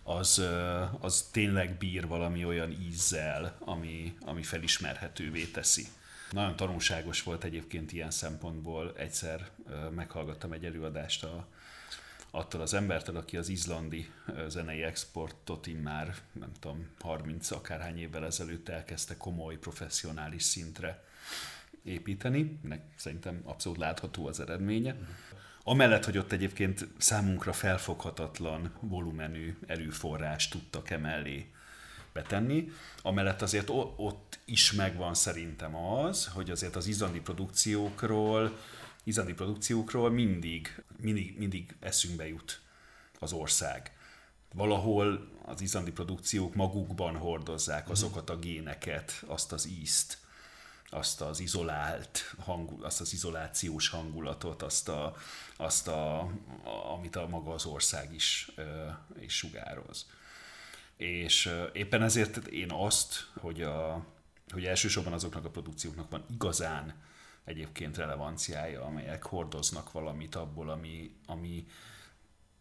[SPEAKER 3] az, az tényleg bír valami olyan ízzel, ami, ami felismerhetővé teszi. Nagyon tanulságos volt egyébként ilyen szempontból. Egyszer meghallgattam egy előadást a, attól az embertől, aki az izlandi zenei exportot immár, nem tudom, 30 akárhány évvel ezelőtt elkezdte komoly, professzionális szintre építeni. Nek szerintem abszolút látható az eredménye. Amellett, hogy ott egyébként számunkra felfoghatatlan volumenű erőforrást tudtak emellé betenni, amellett azért ott is megvan szerintem az, hogy azért az izlandi produkciókról, izlandi produkciókról mindig, mindig, mindig eszünkbe jut az ország. Valahol az izlandi produkciók magukban hordozzák azokat a géneket, azt az ízt, azt az izolált hangul, azt az izolációs hangulatot, azt, a, azt a, amit a maga az ország is, is sugároz. És éppen ezért én azt, hogy, a, hogy elsősorban azoknak a produkcióknak van igazán egyébként relevanciája, amelyek hordoznak valamit abból, ami, ami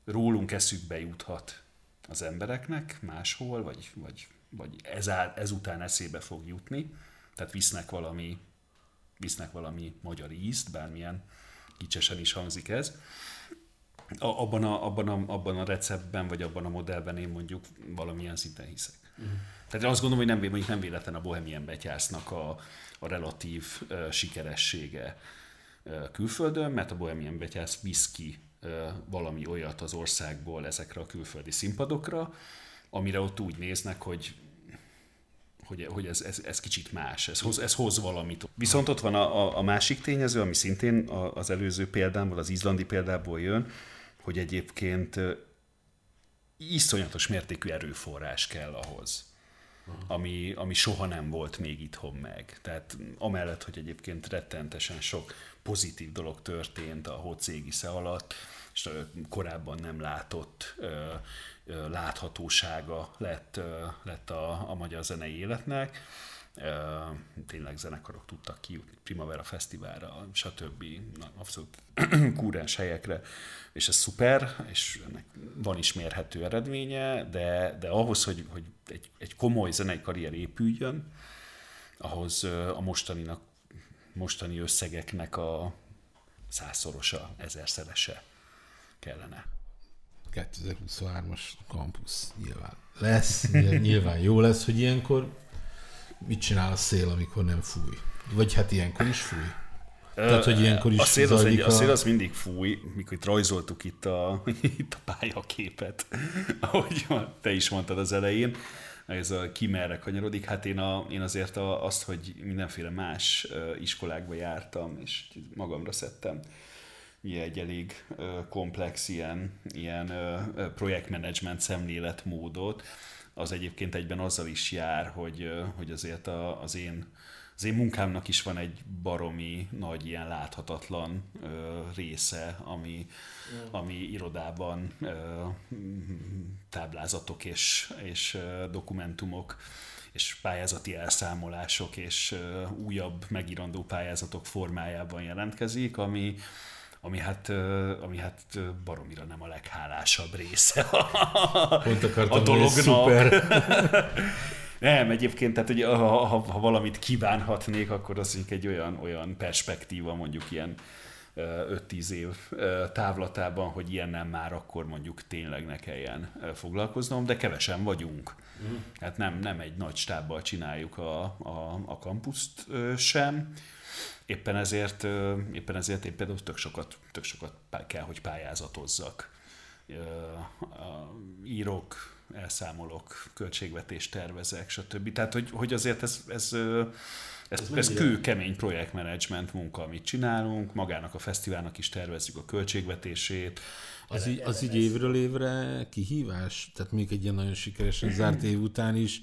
[SPEAKER 3] rólunk eszükbe juthat az embereknek máshol, vagy, vagy, vagy ezál, ezután eszébe fog jutni, tehát visznek valami, visznek valami magyar ízt, bármilyen kicsesen is hangzik ez. A, abban, a, abban, a, abban a receptben, vagy abban a modellben én mondjuk valamilyen szinten hiszek. Uh-huh. Tehát azt gondolom, hogy nem, mondjuk nem véletlen a Bohemian Betyásznak a, a relatív uh, sikeressége uh, külföldön, mert a Bohemian Betyász visz ki uh, valami olyat az országból ezekre a külföldi színpadokra, amire ott úgy néznek, hogy hogy, hogy ez, ez, ez kicsit más, ez hoz, ez hoz valamit. Viszont ott van a, a, másik tényező, ami szintén az előző példámból, az izlandi példából jön, hogy egyébként iszonyatos mértékű erőforrás kell ahhoz, ami, ami soha nem volt még itthon meg. Tehát amellett, hogy egyébként rettentesen sok pozitív dolog történt a Hocégisze alatt, és korábban nem látott láthatósága lett, lett a, a magyar zenei életnek. Tényleg zenekarok tudtak kijutni Primavera Fesztiválra, stb. abszolút kúrens helyekre, és ez szuper, és ennek van is mérhető eredménye, de, de ahhoz, hogy, hogy egy, egy komoly zenei karrier épüljön, ahhoz a mostaninak, mostani összegeknek a százszorosa, ezerszerese kellene.
[SPEAKER 4] 2023-as kampusz nyilván lesz, nyilván jó lesz, hogy ilyenkor mit csinál a szél, amikor nem fúj? Vagy hát ilyenkor is fúj?
[SPEAKER 3] Tehát, hogy ilyenkor is a szél, az egy, a... a szél az mindig fúj, mikor itt rajzoltuk itt a, itt a pályaképet, ahogy te is mondtad az elején, ez a ki merre kanyarodik. Hát én, a, én azért a, azt, hogy mindenféle más iskolákba jártam, és magamra szedtem egy elég komplex ilyen, ilyen projektmenedzsment szemléletmódot, az egyébként egyben azzal is jár, hogy, hogy azért az én az én munkámnak is van egy baromi nagy ilyen láthatatlan ö, része, ami, mm. ami irodában ö, táblázatok és, és ö, dokumentumok és pályázati elszámolások és ö, újabb megírandó pályázatok formájában jelentkezik, ami, ami hát, ami hát baromira nem a leghálásabb része a,
[SPEAKER 4] Pont akartam, a dolognak. Szuper.
[SPEAKER 3] Nem, egyébként, tehát hogy ha, ha, ha valamit kívánhatnék, akkor az egy olyan, olyan perspektíva, mondjuk ilyen 5-10 év távlatában, hogy ilyennel már akkor mondjuk tényleg ne kelljen foglalkoznom, de kevesen vagyunk. Mm. Hát nem, nem egy nagy stábbal csináljuk a, a, a kampuszt sem, Éppen ezért, éppen ezért én például tök sokat, tök sokat kell, hogy pályázatozzak. Írok, elszámolok, költségvetést tervezek, stb. Tehát, hogy, hogy azért ez, ez, ez, ez, ez kő kemény projektmenedzsment munka, amit csinálunk, magának a fesztiválnak is tervezzük a költségvetését.
[SPEAKER 4] Az, így, az így évről évre kihívás? Tehát még egy ilyen nagyon sikeresen zárt év után is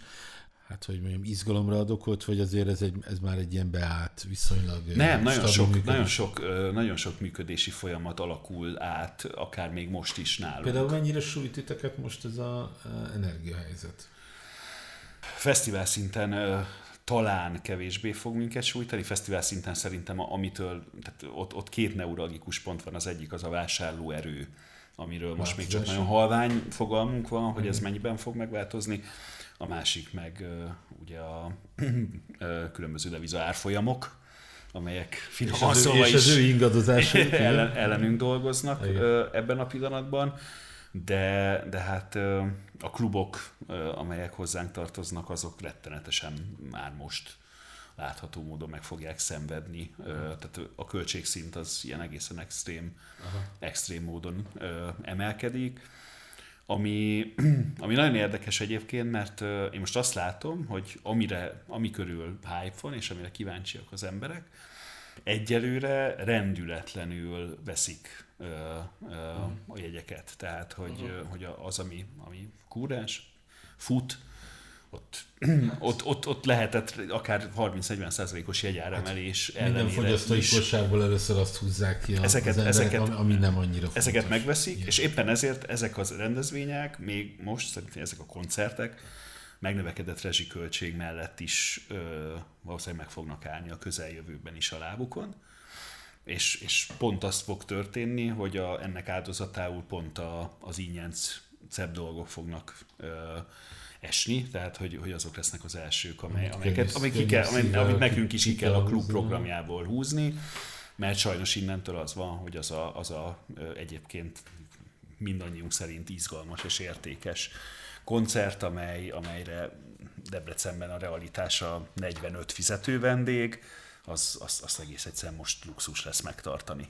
[SPEAKER 4] hát hogy mondjam, izgalomra ad okot, vagy azért ez, egy, ez már egy ilyen beállt viszonylag
[SPEAKER 3] Nem, nagyon sok, nagyon, sok, nagyon sok működési folyamat alakul át, akár még most is nálunk.
[SPEAKER 4] Például mennyire sújt titeket most ez az energiahelyzet?
[SPEAKER 3] Fesztivál szinten talán kevésbé fog minket sújtani. Fesztivál szinten szerintem, amitől, tehát ott, ott két neuralgikus pont van, az egyik az a vásárlóerő, amiről most még csak nagyon halvány fogalmunk van, hogy ez mennyiben fog megváltozni a másik meg ugye a különböző deviza árfolyamok, amelyek finoman
[SPEAKER 4] szóval és az ő ingadozásai
[SPEAKER 3] ellen, ellenünk dolgoznak Igen. ebben a pillanatban, de, de hát a klubok, amelyek hozzánk tartoznak, azok rettenetesen már most látható módon meg fogják szenvedni. Uh-huh. Tehát a költségszint az ilyen egészen extrém, uh-huh. extrém módon emelkedik ami, ami nagyon érdekes egyébként, mert én most azt látom, hogy amire, ami körül hype van, és amire kíváncsiak az emberek, egyelőre rendületlenül veszik ö, ö, a jegyeket. Tehát, hogy, uh-huh. hogy az, ami, ami kúrás, fut, ott, ott, ott, ott lehetett akár 30-40 százalékos jegyáremelés
[SPEAKER 4] Minden
[SPEAKER 3] ellenére
[SPEAKER 4] fogyasztói kosárból először azt húzzák ki a,
[SPEAKER 3] Ezeket-
[SPEAKER 4] emberek,
[SPEAKER 3] ezeket-
[SPEAKER 4] ami, ami nem annyira
[SPEAKER 3] Ezeket
[SPEAKER 4] fontos.
[SPEAKER 3] megveszik,
[SPEAKER 4] Igen.
[SPEAKER 3] és éppen ezért ezek az rendezvények, még most szerintem ezek a koncertek, megnövekedett rezsiköltség mellett is ö, valószínűleg meg fognak állni a közeljövőben is a lábukon. És, és pont azt fog történni, hogy a, ennek áldozatául pont a, az ingyenc szebb dolgok fognak ö, esni, tehát hogy, hogy azok lesznek az elsők, amely, amelyeket, amik ki kell,
[SPEAKER 4] szívvel
[SPEAKER 3] amit nekünk is
[SPEAKER 4] ki
[SPEAKER 3] kell a klub programjából húzni, mert sajnos innentől az van, hogy az a, az a egyébként mindannyiunk szerint izgalmas és értékes koncert, amely, amelyre Debrecenben a realitása 45 fizető vendég, az, az, az egész egyszerűen most luxus lesz megtartani.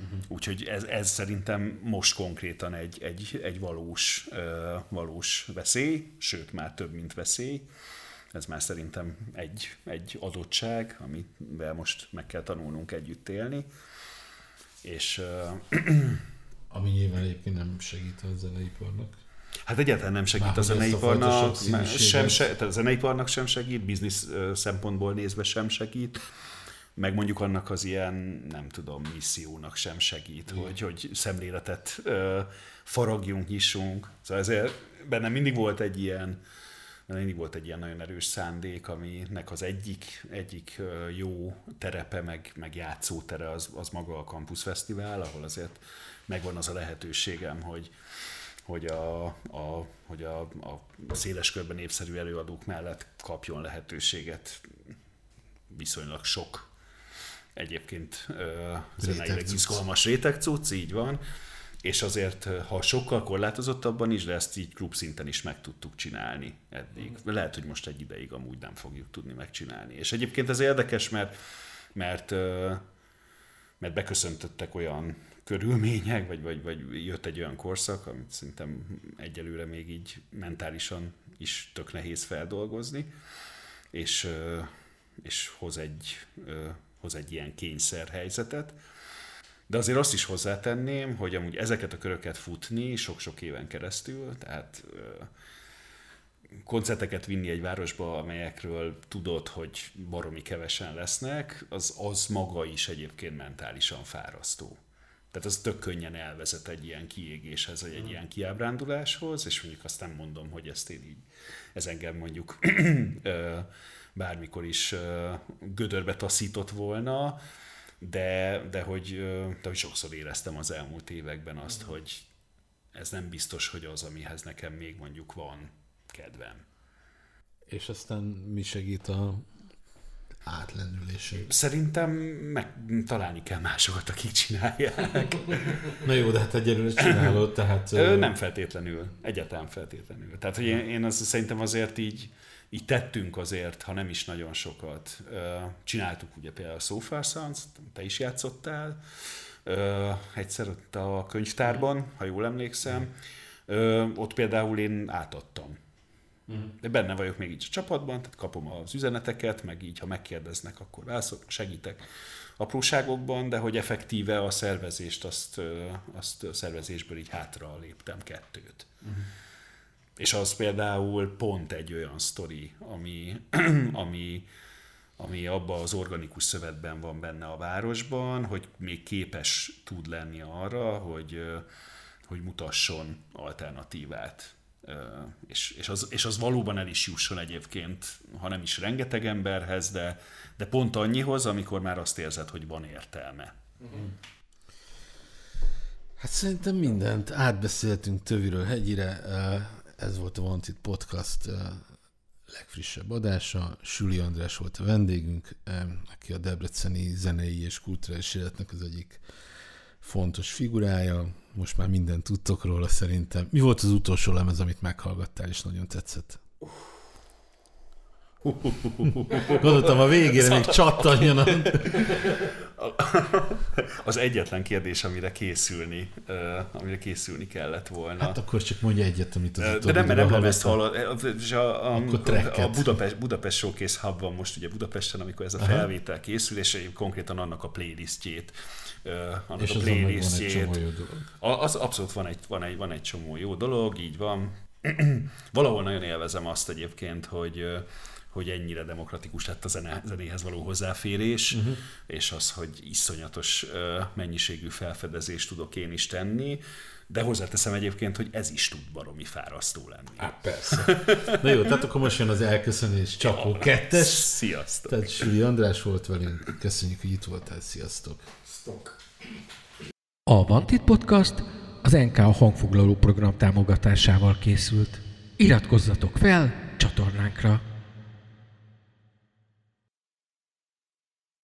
[SPEAKER 3] Uh-huh. Úgyhogy ez, ez szerintem most konkrétan egy, egy, egy valós, ö, valós veszély, sőt már több, mint veszély. Ez már szerintem egy, egy adottság, amivel most meg kell tanulnunk együtt élni. És ö,
[SPEAKER 4] Ami nyilván egyébként nem segít a zeneiparnak.
[SPEAKER 3] Hát egyáltalán nem segít
[SPEAKER 4] Már
[SPEAKER 3] a zeneiparnak, sem, se, tehát a zeneiparnak sem segít, biznisz szempontból nézve sem segít, meg mondjuk annak az ilyen, nem tudom, missziónak sem segít, hogy, hogy szemléletet ö, faragjunk, nyissunk. Szóval ezért bennem mindig volt egy ilyen, mindig volt egy ilyen nagyon erős szándék, aminek az egyik, egyik jó terepe, meg, meg játszótere az, az maga a Campus Fesztivál, ahol azért megvan az a lehetőségem, hogy, hogy a, a, hogy a, a széles körben népszerű előadók mellett kapjon lehetőséget viszonylag sok egyébként zeneileg izgalmas rétegcucc, így van, és azért, ha sokkal korlátozottabban is, de ezt így klub szinten is meg tudtuk csinálni eddig. Lehet, hogy most egy ideig amúgy nem fogjuk tudni megcsinálni. És egyébként ez érdekes, mert, mert, mert beköszöntöttek olyan körülmények, vagy, vagy, vagy jött egy olyan korszak, amit szerintem egyelőre még így mentálisan is tök nehéz feldolgozni, és, és hoz egy, hoz egy ilyen kényszerhelyzetet. De azért azt is hozzátenném, hogy amúgy ezeket a köröket futni sok-sok éven keresztül, tehát koncerteket vinni egy városba, amelyekről tudod, hogy baromi kevesen lesznek, az, az maga is egyébként mentálisan fárasztó. Tehát az tök könnyen elvezet egy ilyen kiégéshez, vagy egy ilyen kiábránduláshoz, és mondjuk azt nem mondom, hogy ezt én így, ez engem mondjuk bármikor is gödörbe taszított volna, de, de, hogy, de hogy sokszor éreztem az elmúlt években azt, hogy ez nem biztos, hogy az, amihez nekem még mondjuk van kedvem.
[SPEAKER 4] És aztán mi segít a átlendülésén?
[SPEAKER 3] Szerintem meg találni kell másokat, akik csinálják.
[SPEAKER 4] Na jó, de hát egyelőre csinálod, tehát...
[SPEAKER 3] Nem feltétlenül, egyáltalán feltétlenül. Tehát, hogy én, én azt szerintem azért így, így tettünk azért, ha nem is nagyon sokat. Csináltuk ugye például a So Far Sounds, te is játszottál, egyszer ott a könyvtárban, ha jól emlékszem. Ott például én átadtam. De benne vagyok még így a csapatban, tehát kapom az üzeneteket, meg így, ha megkérdeznek, akkor válaszolok, segítek apróságokban, de hogy effektíve a szervezést, azt, azt a szervezésből így hátra léptem kettőt. Uh-huh. És az például pont egy olyan sztori, ami, ami, ami abban az organikus szövetben van benne a városban, hogy még képes tud lenni arra, hogy, hogy mutasson alternatívát. És, és, az, és az valóban el is jusson egyébként, ha nem is rengeteg emberhez, de, de pont annyihoz, amikor már azt érzed, hogy van értelme.
[SPEAKER 4] Hát szerintem mindent átbeszéltünk töviről hegyire. Ez volt a Wanted Podcast legfrissebb adása. Süli András volt a vendégünk, aki a debreceni zenei és kulturális életnek az egyik fontos figurája. Most már mindent tudtok róla szerintem. Mi volt az utolsó lemez, amit meghallgattál, és nagyon tetszett? Gondoltam a végére még csattanjon.
[SPEAKER 3] Az egyetlen kérdés, amire készülni, amire készülni kellett volna.
[SPEAKER 4] Hát akkor csak mondja egyet, amit az
[SPEAKER 3] de
[SPEAKER 4] utóbbi
[SPEAKER 3] nem, mert nem
[SPEAKER 4] időben
[SPEAKER 3] ezt hallod. És a, a, a, a Budapest, Budapest Showcase Hub van most ugye Budapesten, amikor ez a felvétel készül, és konkrétan annak a playlistjét, annak
[SPEAKER 4] És
[SPEAKER 3] a playlistjét. Az abszolút van egy, van, egy, van egy csomó jó dolog, így van. valahol nagyon élvezem azt egyébként, hogy hogy ennyire demokratikus lett a zene, zenéhez való hozzáférés, uh-huh. és az, hogy iszonyatos mennyiségű felfedezést tudok én is tenni, de hozzáteszem egyébként, hogy ez is tud baromi fárasztó lenni.
[SPEAKER 4] Á, persze. Na jó, tehát akkor most jön az elköszönés Csapó ja, kettes.
[SPEAKER 3] Sziasztok!
[SPEAKER 4] Tehát Süli András volt velünk. Köszönjük, hogy itt voltál. Sziasztok!
[SPEAKER 2] Sziasztok.
[SPEAKER 1] A Vantit Podcast az NK hangfoglaló program támogatásával készült. Iratkozzatok fel csatornánkra!